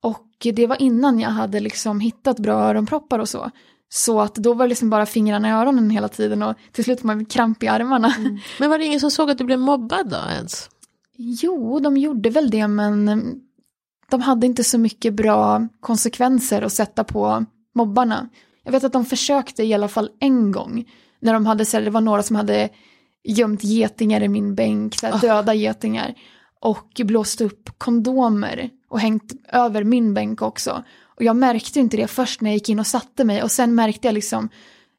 Och det var innan jag hade liksom hittat bra öronproppar och så. Så att då var det liksom bara fingrarna i öronen hela tiden och till slut var man kramp i armarna. Mm. Men var det ingen som såg att du blev mobbad då ens? Jo, de gjorde väl det men eh, de hade inte så mycket bra konsekvenser att sätta på mobbarna. Jag vet att de försökte i alla fall en gång. När de hade, så det var några som hade gömt getingar i min bänk, så oh. döda getingar. Och blåst upp kondomer och hängt över min bänk också. Och jag märkte inte det först när jag gick in och satte mig och sen märkte jag liksom,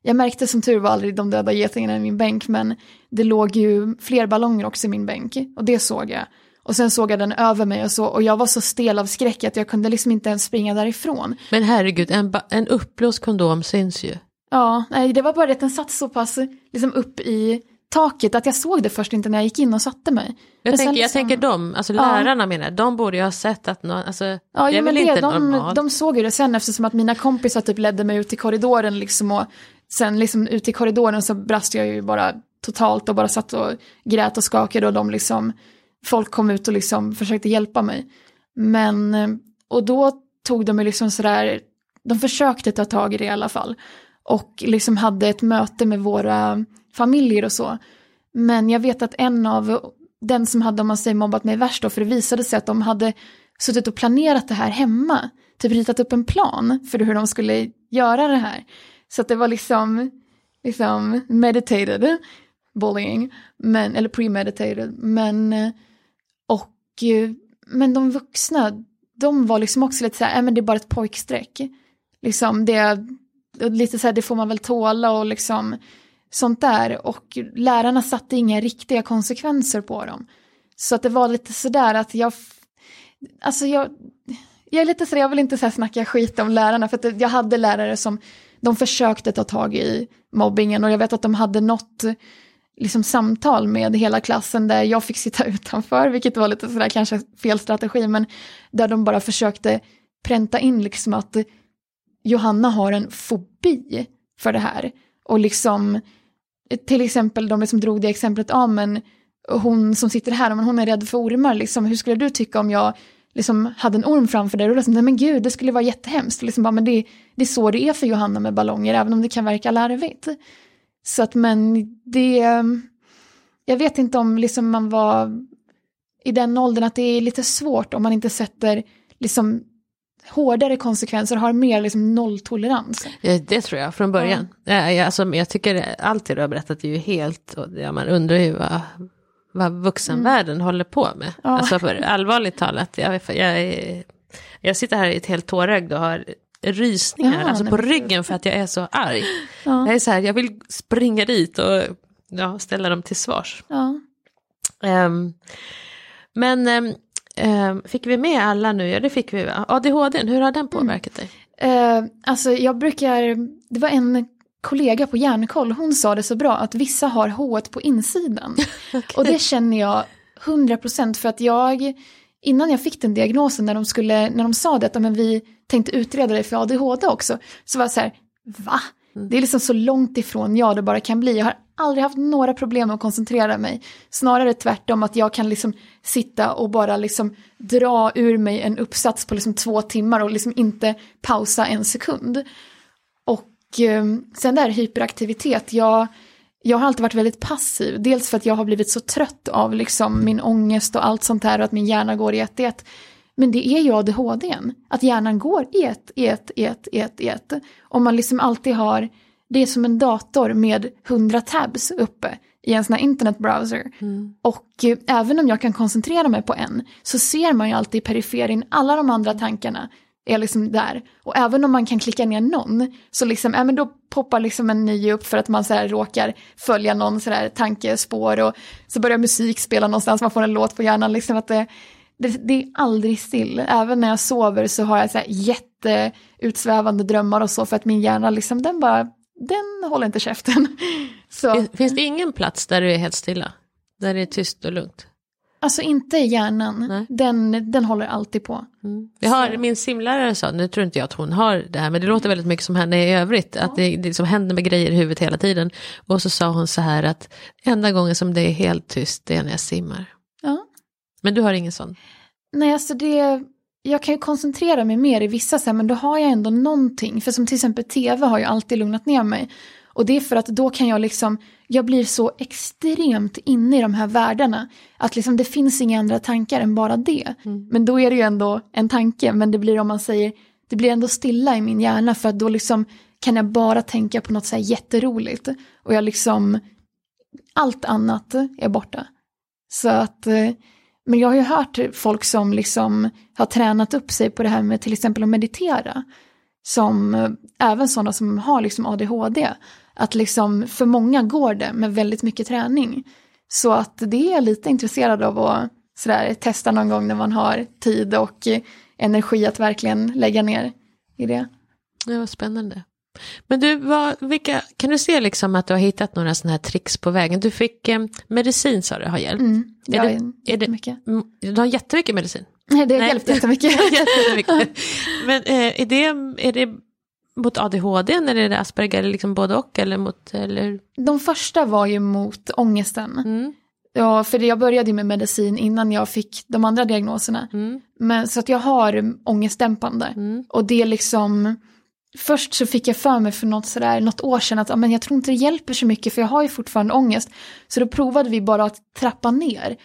jag märkte som tur var aldrig de döda getingarna i min bänk men det låg ju fler ballonger också i min bänk och det såg jag. Och sen såg jag den över mig och så och jag var så stel av skräck att jag kunde liksom inte ens springa därifrån. Men herregud, en, en uppblåst kondom syns ju. Ja, nej det var bara det att den satt så pass liksom upp i taket att jag såg det först inte när jag gick in och satte mig. Jag, tänker, liksom, jag tänker de, alltså ja. lärarna menar de borde ju ha sett att någon, alltså, ja, det är väl det, inte de, normalt. De såg ju det sen eftersom att mina kompisar typ ledde mig ut i korridoren liksom och sen liksom ut i korridoren så brast jag ju bara totalt och bara satt och grät och skakade och de liksom folk kom ut och liksom försökte hjälpa mig. Men, eh, och då tog de mig liksom sådär, de försökte ta tag i det i alla fall. Och liksom hade ett möte med våra familjer och så. Men jag vet att en av, den som hade, om man säger mobbat mig värst då, för det visade sig att de hade suttit och planerat det här hemma. Typ ritat upp en plan för hur de skulle göra det här. Så att det var liksom, liksom meditated bullying, men, eller premeditated, men, och, men de vuxna, de var liksom också lite så här, äh, men det är bara ett pojkstreck. Liksom det, lite så här, det får man väl tåla och liksom sånt där. Och lärarna satte inga riktiga konsekvenser på dem. Så att det var lite sådär att jag, alltså jag, jag är lite sådär, jag vill inte så snacka skit om lärarna för att jag hade lärare som de försökte ta tag i mobbingen och jag vet att de hade något liksom, samtal med hela klassen där jag fick sitta utanför, vilket var lite sådär kanske fel strategi, men där de bara försökte pränta in liksom att Johanna har en fobi för det här. Och liksom, till exempel de som drog det exemplet, ja men hon som sitter här, men hon är rädd för ormar, liksom, hur skulle du tycka om jag liksom hade en orm framför dig och liksom, nej men gud, det skulle vara jättehemskt. Och liksom bara, men det, det är så det är för Johanna med ballonger, även om det kan verka larvigt. Så att men det, jag vet inte om liksom man var i den åldern att det är lite svårt om man inte sätter liksom hårdare konsekvenser har mer liksom nolltolerans. Det tror jag från början. Ja. Ja, alltså, jag tycker allt det du har berättat är ju helt, ja, man undrar ju vad, vad vuxenvärlden mm. håller på med. Ja. Alltså för allvarligt talat, jag, jag, jag sitter här i ett helt tårögd och har rysningar, ja, alltså på ryggen för att jag är så arg. Ja. Jag är så här, jag vill springa dit och ja, ställa dem till svars. Um, men um, fick vi med alla nu? Ja det fick vi. ADHD, hur har den mm. påverkat dig? Uh, alltså jag brukar, det var en kollega på Järnkoll, hon sa det så bra att vissa har H på insidan. okay. Och det känner jag 100% för att jag, innan jag fick den diagnosen, när de, skulle, när de sa det, att men vi tänkte utreda dig för ADHD också, så var jag så här, va? Mm. Det är liksom så långt ifrån jag det bara kan bli. Jag har aldrig haft några problem med att koncentrera mig. Snarare tvärtom att jag kan liksom sitta och bara liksom dra ur mig en uppsats på liksom två timmar och liksom inte pausa en sekund. Och eh, sen där hyperaktivitet, jag, jag har alltid varit väldigt passiv. Dels för att jag har blivit så trött av liksom min ångest och allt sånt här och att min hjärna går i ett, ett. Men det är ju ADHD, att hjärnan går i ett, i ett, i ett, i ett, i ett. Om man liksom alltid har, det är som en dator med hundra tabs uppe i en sån här internetbrowser. Mm. Och eh, även om jag kan koncentrera mig på en så ser man ju alltid i periferin alla de andra tankarna är liksom där. Och även om man kan klicka ner någon så liksom, ja men då poppar liksom en ny upp för att man så här råkar följa någon så där tankespår och så börjar musik spela någonstans, man får en låt på hjärnan liksom att det, det, det, är aldrig still. Även när jag sover så har jag så här jätteutsvävande drömmar och så för att min hjärna liksom den bara, den håller inte käften. Så. Finns det ingen plats där du är helt stilla? Där det är tyst och lugnt? Alltså inte i hjärnan, den, den håller alltid på. Mm. Jag har, min simlärare sa, nu tror inte jag att hon har det här, men det låter väldigt mycket som henne i övrigt, ja. att det, det liksom händer med grejer i huvudet hela tiden. Och så sa hon så här att enda gången som det är helt tyst, det är när jag simmar. Men du har ingen sån? Nej, alltså det, jag kan ju koncentrera mig mer i vissa, så här, men då har jag ändå någonting. För som till exempel tv har ju alltid lugnat ner mig. Och det är för att då kan jag liksom, jag blir så extremt inne i de här världarna. Att liksom det finns inga andra tankar än bara det. Mm. Men då är det ju ändå en tanke, men det blir om man säger, det blir ändå stilla i min hjärna för att då liksom kan jag bara tänka på något så här jätteroligt. Och jag liksom, allt annat är borta. Så att eh, men jag har ju hört folk som liksom har tränat upp sig på det här med till exempel att meditera. Som eh, även sådana som har liksom ADHD. Att liksom för många går det med väldigt mycket träning. Så att det är jag lite intresserad av att sådär, testa någon gång när man har tid och energi att verkligen lägga ner i det. Det var spännande. Men du, vad, vilka, kan du se liksom att du har hittat några sådana här tricks på vägen? Du fick eh, medicin sa du har hjälpt. Mm, är det, är jättemycket. Det, du har jättemycket medicin? Nej, det har hjälpt jättemycket. jättemycket. Men eh, är, det, är det mot ADHD eller är det Asperger, eller liksom både och? Eller mot, eller? De första var ju mot ångesten. Mm. Ja, för jag började ju med medicin innan jag fick de andra diagnoserna. Mm. Men, så att jag har ångestdämpande. Mm. Och det är liksom, först så fick jag för mig för något, sådär, något år sedan att men jag tror inte det hjälper så mycket för jag har ju fortfarande ångest. Så då provade vi bara att trappa ner.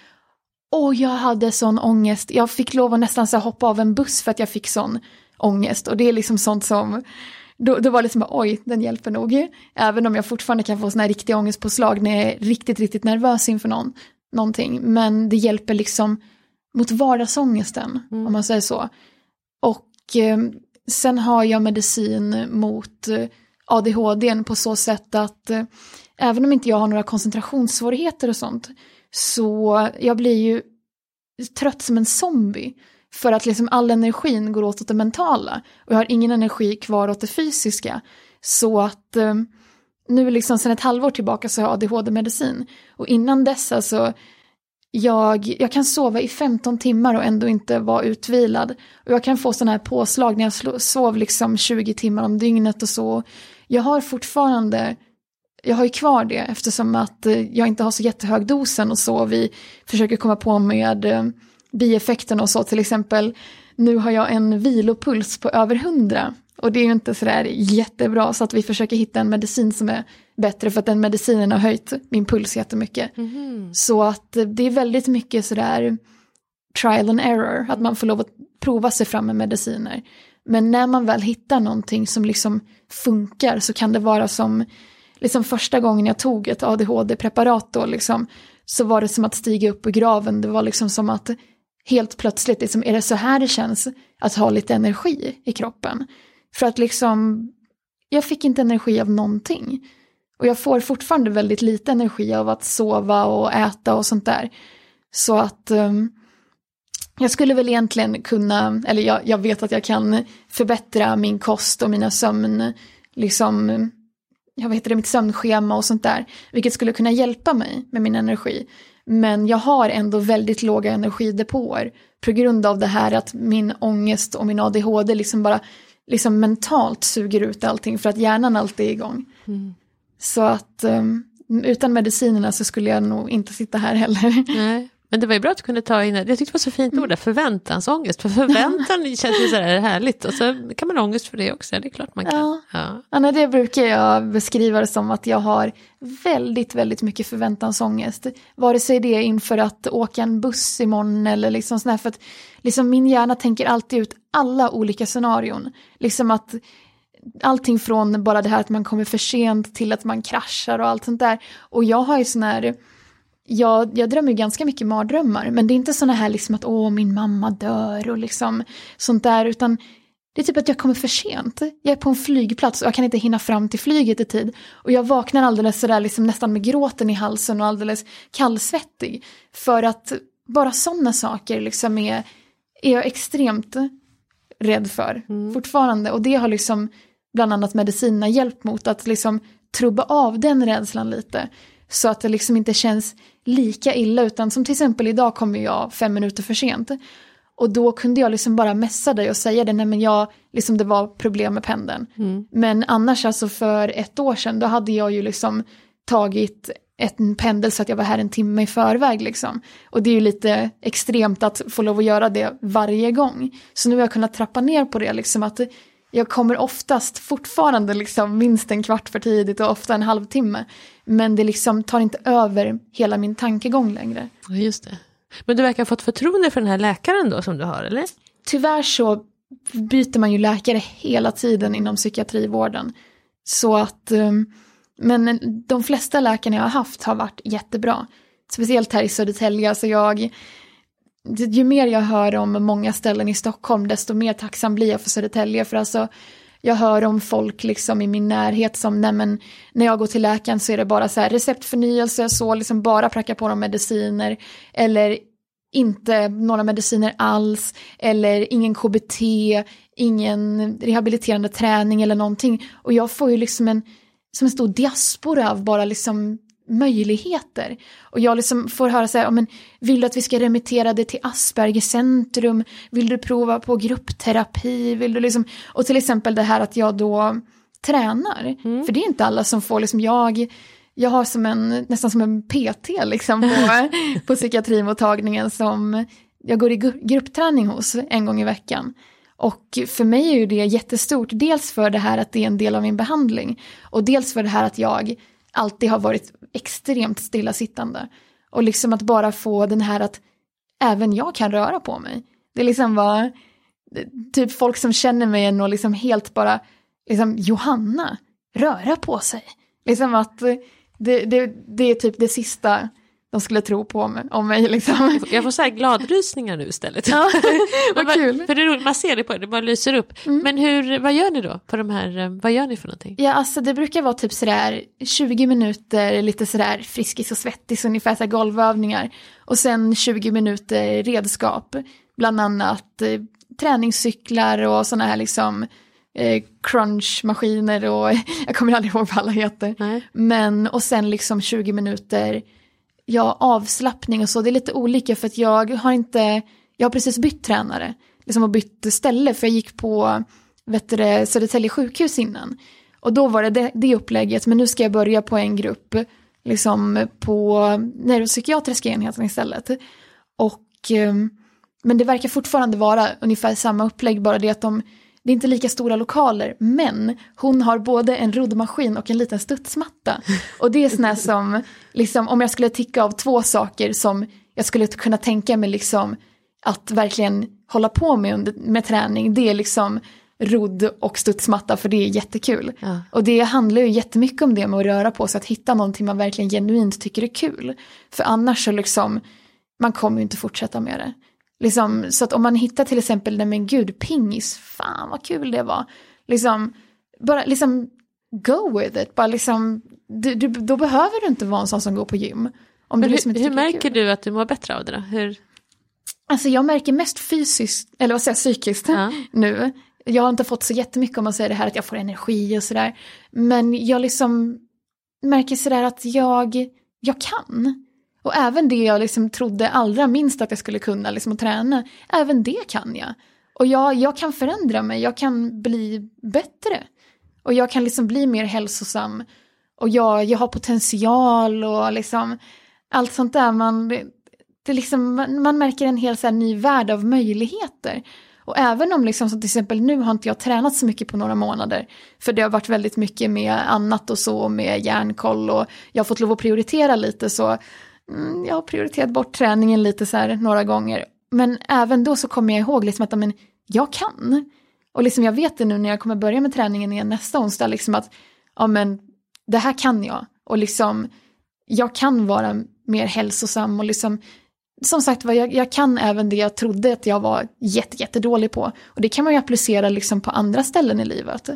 Och jag hade sån ångest, jag fick lov att nästan så hoppa av en buss för att jag fick sån ångest. Och det är liksom sånt som, då, då var det som bara, oj, den hjälper nog. Även om jag fortfarande kan få såna här riktiga ångestpåslag när jag är riktigt, riktigt nervös inför någon, någonting. Men det hjälper liksom mot vardagsångesten, Mm. om man säger så. Och eh, sen har jag medicin mot eh, ADHD på så sätt att eh, även om inte jag har några koncentrationssvårigheter och sånt så jag blir ju trött som en zombie. För att liksom all energin går åt åt det mentala. Och jag har ingen energi kvar åt det fysiska. Så att eh, nu liksom sen ett halvår tillbaka så har jag ADHD-medicin och innan dess alltså jag, jag kan sova i 15 timmar och ändå inte vara utvilad. Och jag kan få sådana här påslag när jag sov liksom 20 timmar om dygnet och så. Jag har fortfarande, jag har ju kvar det eftersom att eh, jag inte har så jättehög dosen och så. Vi försöker komma på med eh, bieffekterna och så. Till exempel, nu har jag en vilopuls på över 100. Och det är ju inte sådär jättebra så att vi försöker hitta en medicin som är bättre för att den medicinen har höjt min puls jättemycket. Mhm. Så att det är väldigt mycket sådär trial and error, att man får lov att prova sig fram med mediciner. Men när man väl hittar någonting som liksom funkar så kan det vara som, liksom första gången jag tog ett ADHD-preparat då liksom, så var det som att stiga upp ur graven, det var liksom som att helt plötsligt, liksom, är det så här det känns att ha lite energi i kroppen? För att liksom, jag fick inte energi av någonting. Och jag får fortfarande väldigt lite energi av att sova och äta och sånt där. Så att um, jag skulle väl egentligen kunna, eller jag, jag vet att jag kan förbättra min kost och mina sömn, liksom, jag vet det, mitt sömnschema och sånt där. Vilket skulle kunna hjälpa mig med min energi. Men jag har ändå väldigt låga energidepåer på grund av det här att min ångest och min ADHD liksom bara liksom mentalt suger ut allting för att hjärnan alltid är igång. Mm. Så att um, utan medicinerna så skulle jag nog inte sitta här heller. Nej. Men det var ju bra att du kunde ta in, jag tyckte det var så fint ord, där, förväntansångest. För förväntan känns ju sådär härligt och så kan man ha ångest för det också, det är klart man kan. Ja. Ja. Nej, det brukar jag beskriva det som att jag har väldigt, väldigt mycket förväntansångest. Vare sig det är inför att åka en buss imorgon eller liksom sådär, för att liksom min hjärna tänker alltid ut alla olika scenarion. Liksom att allting från bara det här att man kommer för sent till att man kraschar och allt sånt där. Och jag har ju sån här, jag, jag drömmer ju ganska mycket mardrömmar, men det är inte såna här liksom att åh min mamma dör och liksom sånt där, utan det är typ att jag kommer för sent. Jag är på en flygplats och jag kan inte hinna fram till flyget i tid. Och jag vaknar alldeles sådär liksom nästan med gråten i halsen och alldeles kallsvettig. För att bara sådana saker liksom är, är jag extremt rädd för fortfarande. Och det har liksom bland annat medicinerna hjälpt mot att liksom trubba av den rädslan lite. Så att det liksom inte känns lika illa utan som till exempel idag kommer jag fem minuter för sent. Och då kunde jag liksom bara messa dig och säga det, nej men jag, liksom det var problem med pendeln. Mm. Men annars alltså för ett år sedan då hade jag ju liksom tagit ett- en pendel så att jag var här en timme i förväg liksom. Och det är ju lite extremt att få lov att göra det varje gång. Så nu har jag kunnat trappa ner på det liksom att jag kommer oftast fortfarande liksom minst en kvart för tidigt och ofta en halvtimme. Men det liksom tar inte över hela min tankegång längre. Just det. Men du verkar ha fått förtroende för den här läkaren då som du har, eller? Tyvärr så byter man ju läkare hela tiden inom psykiatrivården. Så att, um, men de flesta läkarna jag har haft har varit jättebra. Speciellt här i Södertälje, alltså jag, ju mer jag hör om många ställen i Stockholm, desto mer tacksam blir jag för Södertälje. För alltså, jag hör om folk liksom i min närhet som, nej men, när jag går till läkaren så är det bara så här receptförnyelse, så liksom bara pracka på dem mediciner. Eller inte några mediciner alls, eller ingen KBT, ingen rehabiliterande träning eller någonting. Och jag får ju liksom en, som en stor diaspora av bara liksom möjligheter. Och jag liksom får höra så här, men vill du att vi ska remittera det till Asperger centrum? Vill du prova på gruppterapi? Vill du liksom, och till exempel det här att jag då tränar. För det är inte alla som får, liksom jag jag har som en, nästan som en PT liksom på, på psykiatrimottagningen som jag går i gruppträning hos en gång i veckan. Och för mig är ju det jättestort, dels för det här att det är en del av min behandling och dels för det här att jag alltid har varit extremt stillasittande. Och liksom att bara få den här att även jag kan röra på mig. Det är liksom bara, typ folk som känner mig och liksom helt bara, liksom Johanna, röra på sig. Liksom att det, det, det är typ det sista de skulle tro på mig, om mig liksom. Jag får så här gladrysningar nu istället. Ja, vad kul. För det är roligt, man ser det på det, bara lyser upp. Mm. Men hur, vad gör ni då på de här, eh, vad gör ni för någonting? Ja, alltså det brukar vara typ sådär 20 minuter, lite sådär friskis och svettis, ungefär så golvövningar. Och sen 20 minuter redskap, bland annat eh, träningscyklar och sådana här liksom eh, crunchmaskiner och jag kommer aldrig ihåg vad alla heter. Nej. Men och sen liksom 20 minuter ja, avslappning och så, det är lite olika för att jag har inte, jag har precis bytt tränare, liksom har bytt ställe för jag gick på vet du, Södertälje sjukhus innan. Och då var det, det det upplägget, men nu ska jag börja på en grupp, liksom på neuropsykiatriska enheten istället. Och, ehm, men det verkar fortfarande vara ungefär samma upplägg, bara det att de det är inte lika stora lokaler, men hon har både en roddmaskin och en liten studsmatta. Och det är sådana som, liksom, om jag skulle ticka av två saker som jag skulle kunna tänka mig liksom att verkligen hålla på med under, med träning, det är liksom rodd och studsmatta för det är jättekul. Ja. Och det handlar ju jättemycket om det med att röra på sig, att hitta någonting man verkligen genuint tycker är kul. För annars så liksom, man kommer ju inte fortsätta med det. Liksom, så att om man hittar till exempel, nej men gud, pingis, fan vad kul det var. Liksom, bara liksom go with it, bara liksom, du, du, då behöver du inte vara en sån som går på gym. Om men du liksom hur, hur märker du att du mår bättre av det då? Hur? Alltså jag märker mest fysiskt, eller vad säger jag, psykiskt ja. nu. Jag har inte fått så jättemycket om man säger det här att jag får energi och sådär. Men jag liksom märker sådär att jag, jag kan. Och även det jag liksom trodde allra minst att jag skulle kunna, liksom att träna, även det kan jag. Och jag, jag kan förändra mig, jag kan bli bättre. Och jag kan liksom bli mer hälsosam. Och jag, jag har potential och liksom allt sånt där. Man, det liksom, man märker en hel så ny värld av möjligheter. Och även om liksom, som till exempel nu har inte jag tränat så mycket på några månader. För det har varit väldigt mycket med annat och så, med järnkoll och jag har fått lov att prioritera lite så mm, jag har prioriterat bort träningen lite så här några gånger. Men även då så kommer jag ihåg liksom att men, jag kan. Och liksom jag vet det nu när jag kommer börja med träningen igen nästa onsdag, liksom att ja, men, det här kan jag. Och liksom, jag kan vara mer hälsosam och liksom, som sagt jag, jag kan även det jag trodde att jag var jätte, jättedålig på. Och det kan man ju applicera liksom på andra ställen i livet.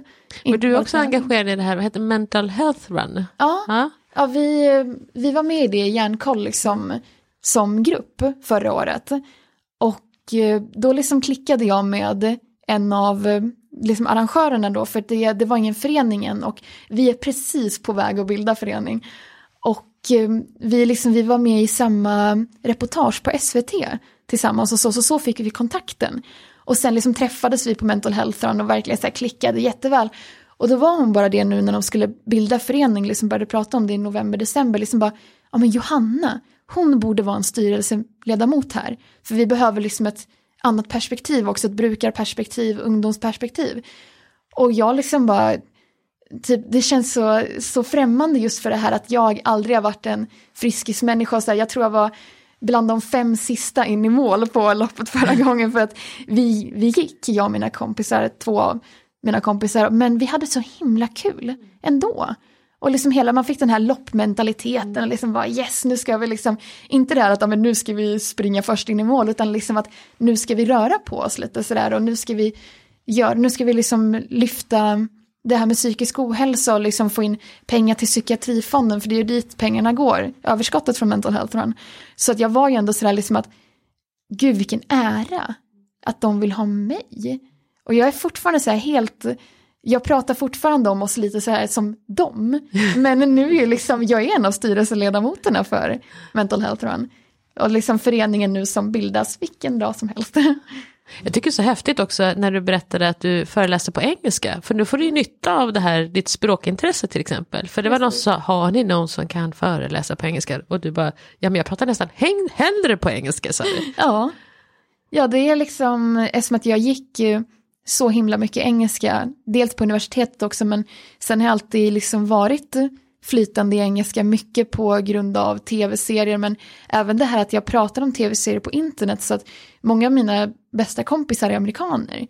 Men du är också engagerad i det här, vad heter Mental Health Run? Ja, ja. Ja, vi, vi var med i det Järnkoll liksom, som grupp förra året. Och eh, då liksom klickade jag med en av eh, liksom arrangörerna då, för det, det var ingen förening än och vi är precis på väg att bilda förening. Och eh, vi, liksom, vi var med i samma reportage på SVT tillsammans och så, så, så fick vi kontakten. Och sen liksom träffades vi på Mental Health och verkligen så här klickade jätteväl. Och då var hon bara det nu när de skulle bilda förening, liksom började prata om det i november, december, liksom bara, ja men Johanna, hon borde vara en styrelseledamot här. För vi behöver liksom ett annat perspektiv också, ett brukarperspektiv, ungdomsperspektiv. Och jag liksom bara, typ, det känns så, så främmande just för det här att jag aldrig har varit en friskismänniska. Så här, jag tror jag var bland de fem sista in i mål på loppet förra gången för att vi, vi gick, jag och mina kompisar, två av mina kompisar, men vi hade så himla kul ändå. Och liksom hela, man fick den här loppmentaliteten och liksom bara yes, nu ska vi liksom, inte det här att men nu ska vi springa först in i mål, utan liksom att nu ska vi röra på oss lite sådär och nu ska vi göra, nu ska vi liksom lyfta det här med psykisk ohälsa och liksom få in pengar till psykiatrifonden, för det är ju dit pengarna går, överskottet från Mental Health Run. Så att jag var ju ändå sådär liksom att, gud vilken ära att de vill ha mig. Och jag är fortfarande så här helt, jag pratar fortfarande om oss lite så här som dem. Men nu är liksom, jag är en av styrelseledamoterna för Mental Health Run. och liksom föreningen nu som bildas vilken dag som helst. Jag tycker det är så häftigt också när du berättade att du föreläser på engelska. För nu får du ju nytta av det här, ditt språkintresse till exempel. För det var någon som sa, har ni någon som kan föreläsa på engelska? Och du bara, ja men jag pratar nästan häng, hellre på engelska du. Ja. Ja, det är liksom, eftersom att jag gick så himla mycket engelska, dels på universitetet också, men sen har jag alltid liksom varit flytande i engelska, mycket på grund av tv-serier, men även det här att jag pratar om tv-serier på internet, så att många av mina bästa kompisar är amerikaner.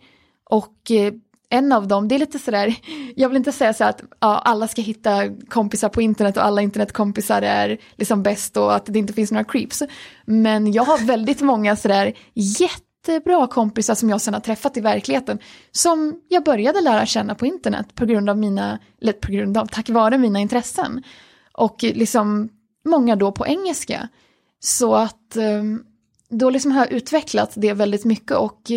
Och eh, en av dem, det är lite sådär, jag vill inte säga så att ja, alla ska hitta kompisar på internet och alla internetkompisar är liksom bäst och att det inte finns några creeps. Men jag har väldigt många sådär jätte jättebra kompisar som jag sedan har träffat i verkligheten som jag började lära känna på internet på grund av mina, eller på grund av, tack vare mina intressen. Och liksom många då på engelska. Så att ehm, då liksom har jag utvecklat det väldigt mycket och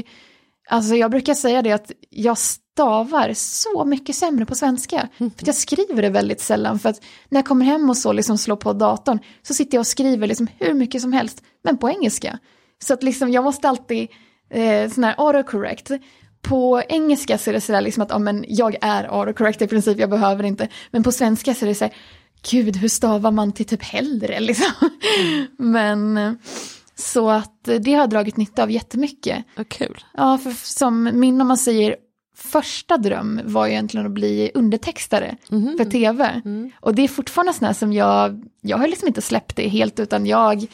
Alltså jag brukar säga det att jag stavar så mycket sämre på svenska. För jag skriver det väldigt sällan. För att när jag kommer hem och så liksom slår på datorn så sitter jag och skriver liksom hur mycket som helst. Men på engelska. Så att liksom jag måste alltid, eh, sån här autocorrect. På engelska så är det sådär liksom att ja, men jag är autocorrect i princip, jag behöver inte. Men på svenska så är det så här, gud hur stavar man till typ hellre liksom. Mm. Men så att det har jag dragit nytta av jättemycket. Vad kul. Ja, för som min om man säger första dröm var ju egentligen att bli undertextare mm. för tv. Mm. Och det är fortfarande sådana som jag, jag har liksom inte släppt det helt utan jag,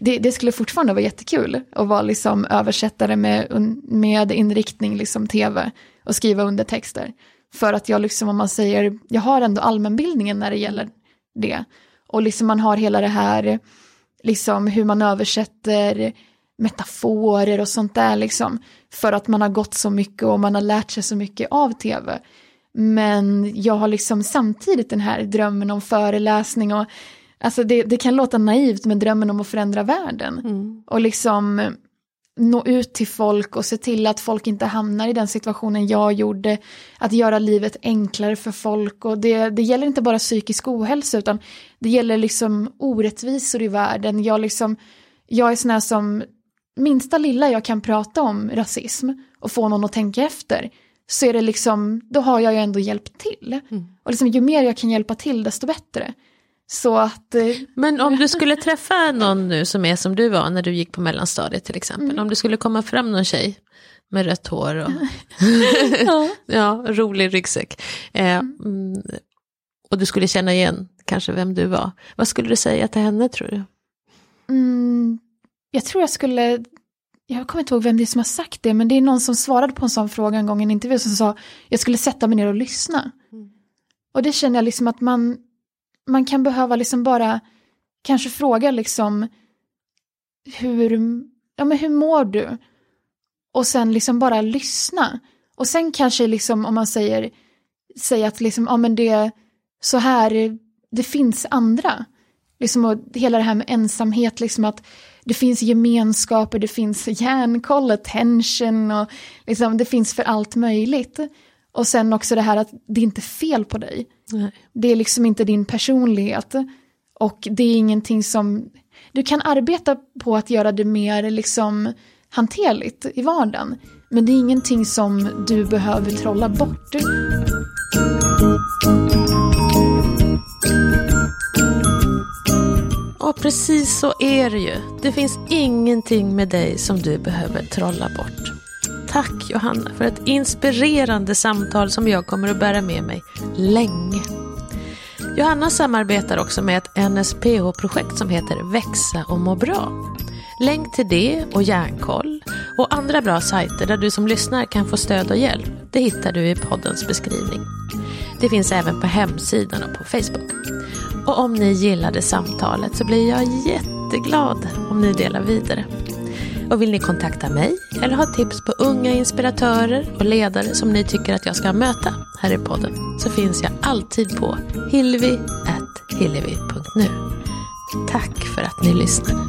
det, det, skulle fortfarande vara jättekul att vara liksom översättare med, med inriktning liksom tv och skriva undertexter. För att jag liksom om man säger, jag har ändå allmänbildningen när det gäller det. Och liksom man har hela det här liksom hur man översätter metaforer och sånt där liksom. För att man har gått så mycket och man har lärt sig så mycket av tv. Men jag har liksom samtidigt den här drömmen om föreläsning och alltså det, det kan låta naivt men drömmen om att förändra världen. Mm. Och liksom nå ut till folk och se till att folk inte hamnar i den situationen jag gjorde. Att göra livet enklare för folk och det, det gäller inte bara psykisk ohälsa utan det gäller liksom orättvisor i världen. Jag, liksom, jag är sån här som minsta lilla jag kan prata om rasism och få någon att tänka efter så är det liksom, då har jag ju ändå hjälpt till. Mm. Och liksom, ju mer jag kan hjälpa till desto bättre. Så att, eh, Men om du skulle träffa någon nu som är som du var när du gick på mellanstadiet till exempel. Mm. Om det skulle komma fram någon tjej med rött hår och ja. ja, rolig ryggsäck. Eh, mm. och du skulle känna igen kanske vem du var. Vad skulle du säga till henne tror du? Mm, jag tror jag skulle, jag kommer inte ihåg vem det är som har sagt det, men det är någon som svarade på en sån fråga en gång i en intervju som sa, jag skulle sätta mig ner och lyssna. Mm. Och det känner jag liksom att man, man kan behöva liksom bara kanske fråga liksom hur, ja men hur mår du? Och sen liksom bara lyssna. Och sen kanske liksom om man säger, säger att liksom, ja men det, så här, det finns andra. Liksom och hela det här med ensamhet, liksom att det finns gemenskaper, det finns hjärnkoll, attention och liksom det finns för allt möjligt. Och sen också det här att det är inte fel på dig. Nej. Det är liksom inte din personlighet. Och det är ingenting som... Du kan arbeta på att göra det mer liksom hanterligt i vardagen. Men det är ingenting som du behöver trolla bort. Och precis så är det ju. Det finns ingenting med dig som du behöver trolla bort. Tack Johanna för ett inspirerande samtal som jag kommer att bära med mig länge. Johanna samarbetar också med ett NSPH-projekt som heter Växa och må bra. Länk till det och Järnkoll och andra bra sajter där du som lyssnar kan få stöd och hjälp, det hittar du i poddens beskrivning. Det finns även på hemsidan och på Facebook. Och om ni gillade samtalet så blir jag jätteglad om ni delar vidare. Och vill ni kontakta mig eller ha tips på unga inspiratörer och ledare som ni tycker att jag ska möta här i podden så finns jag alltid på hillevi.hillevi.nu. Tack för att ni lyssnade.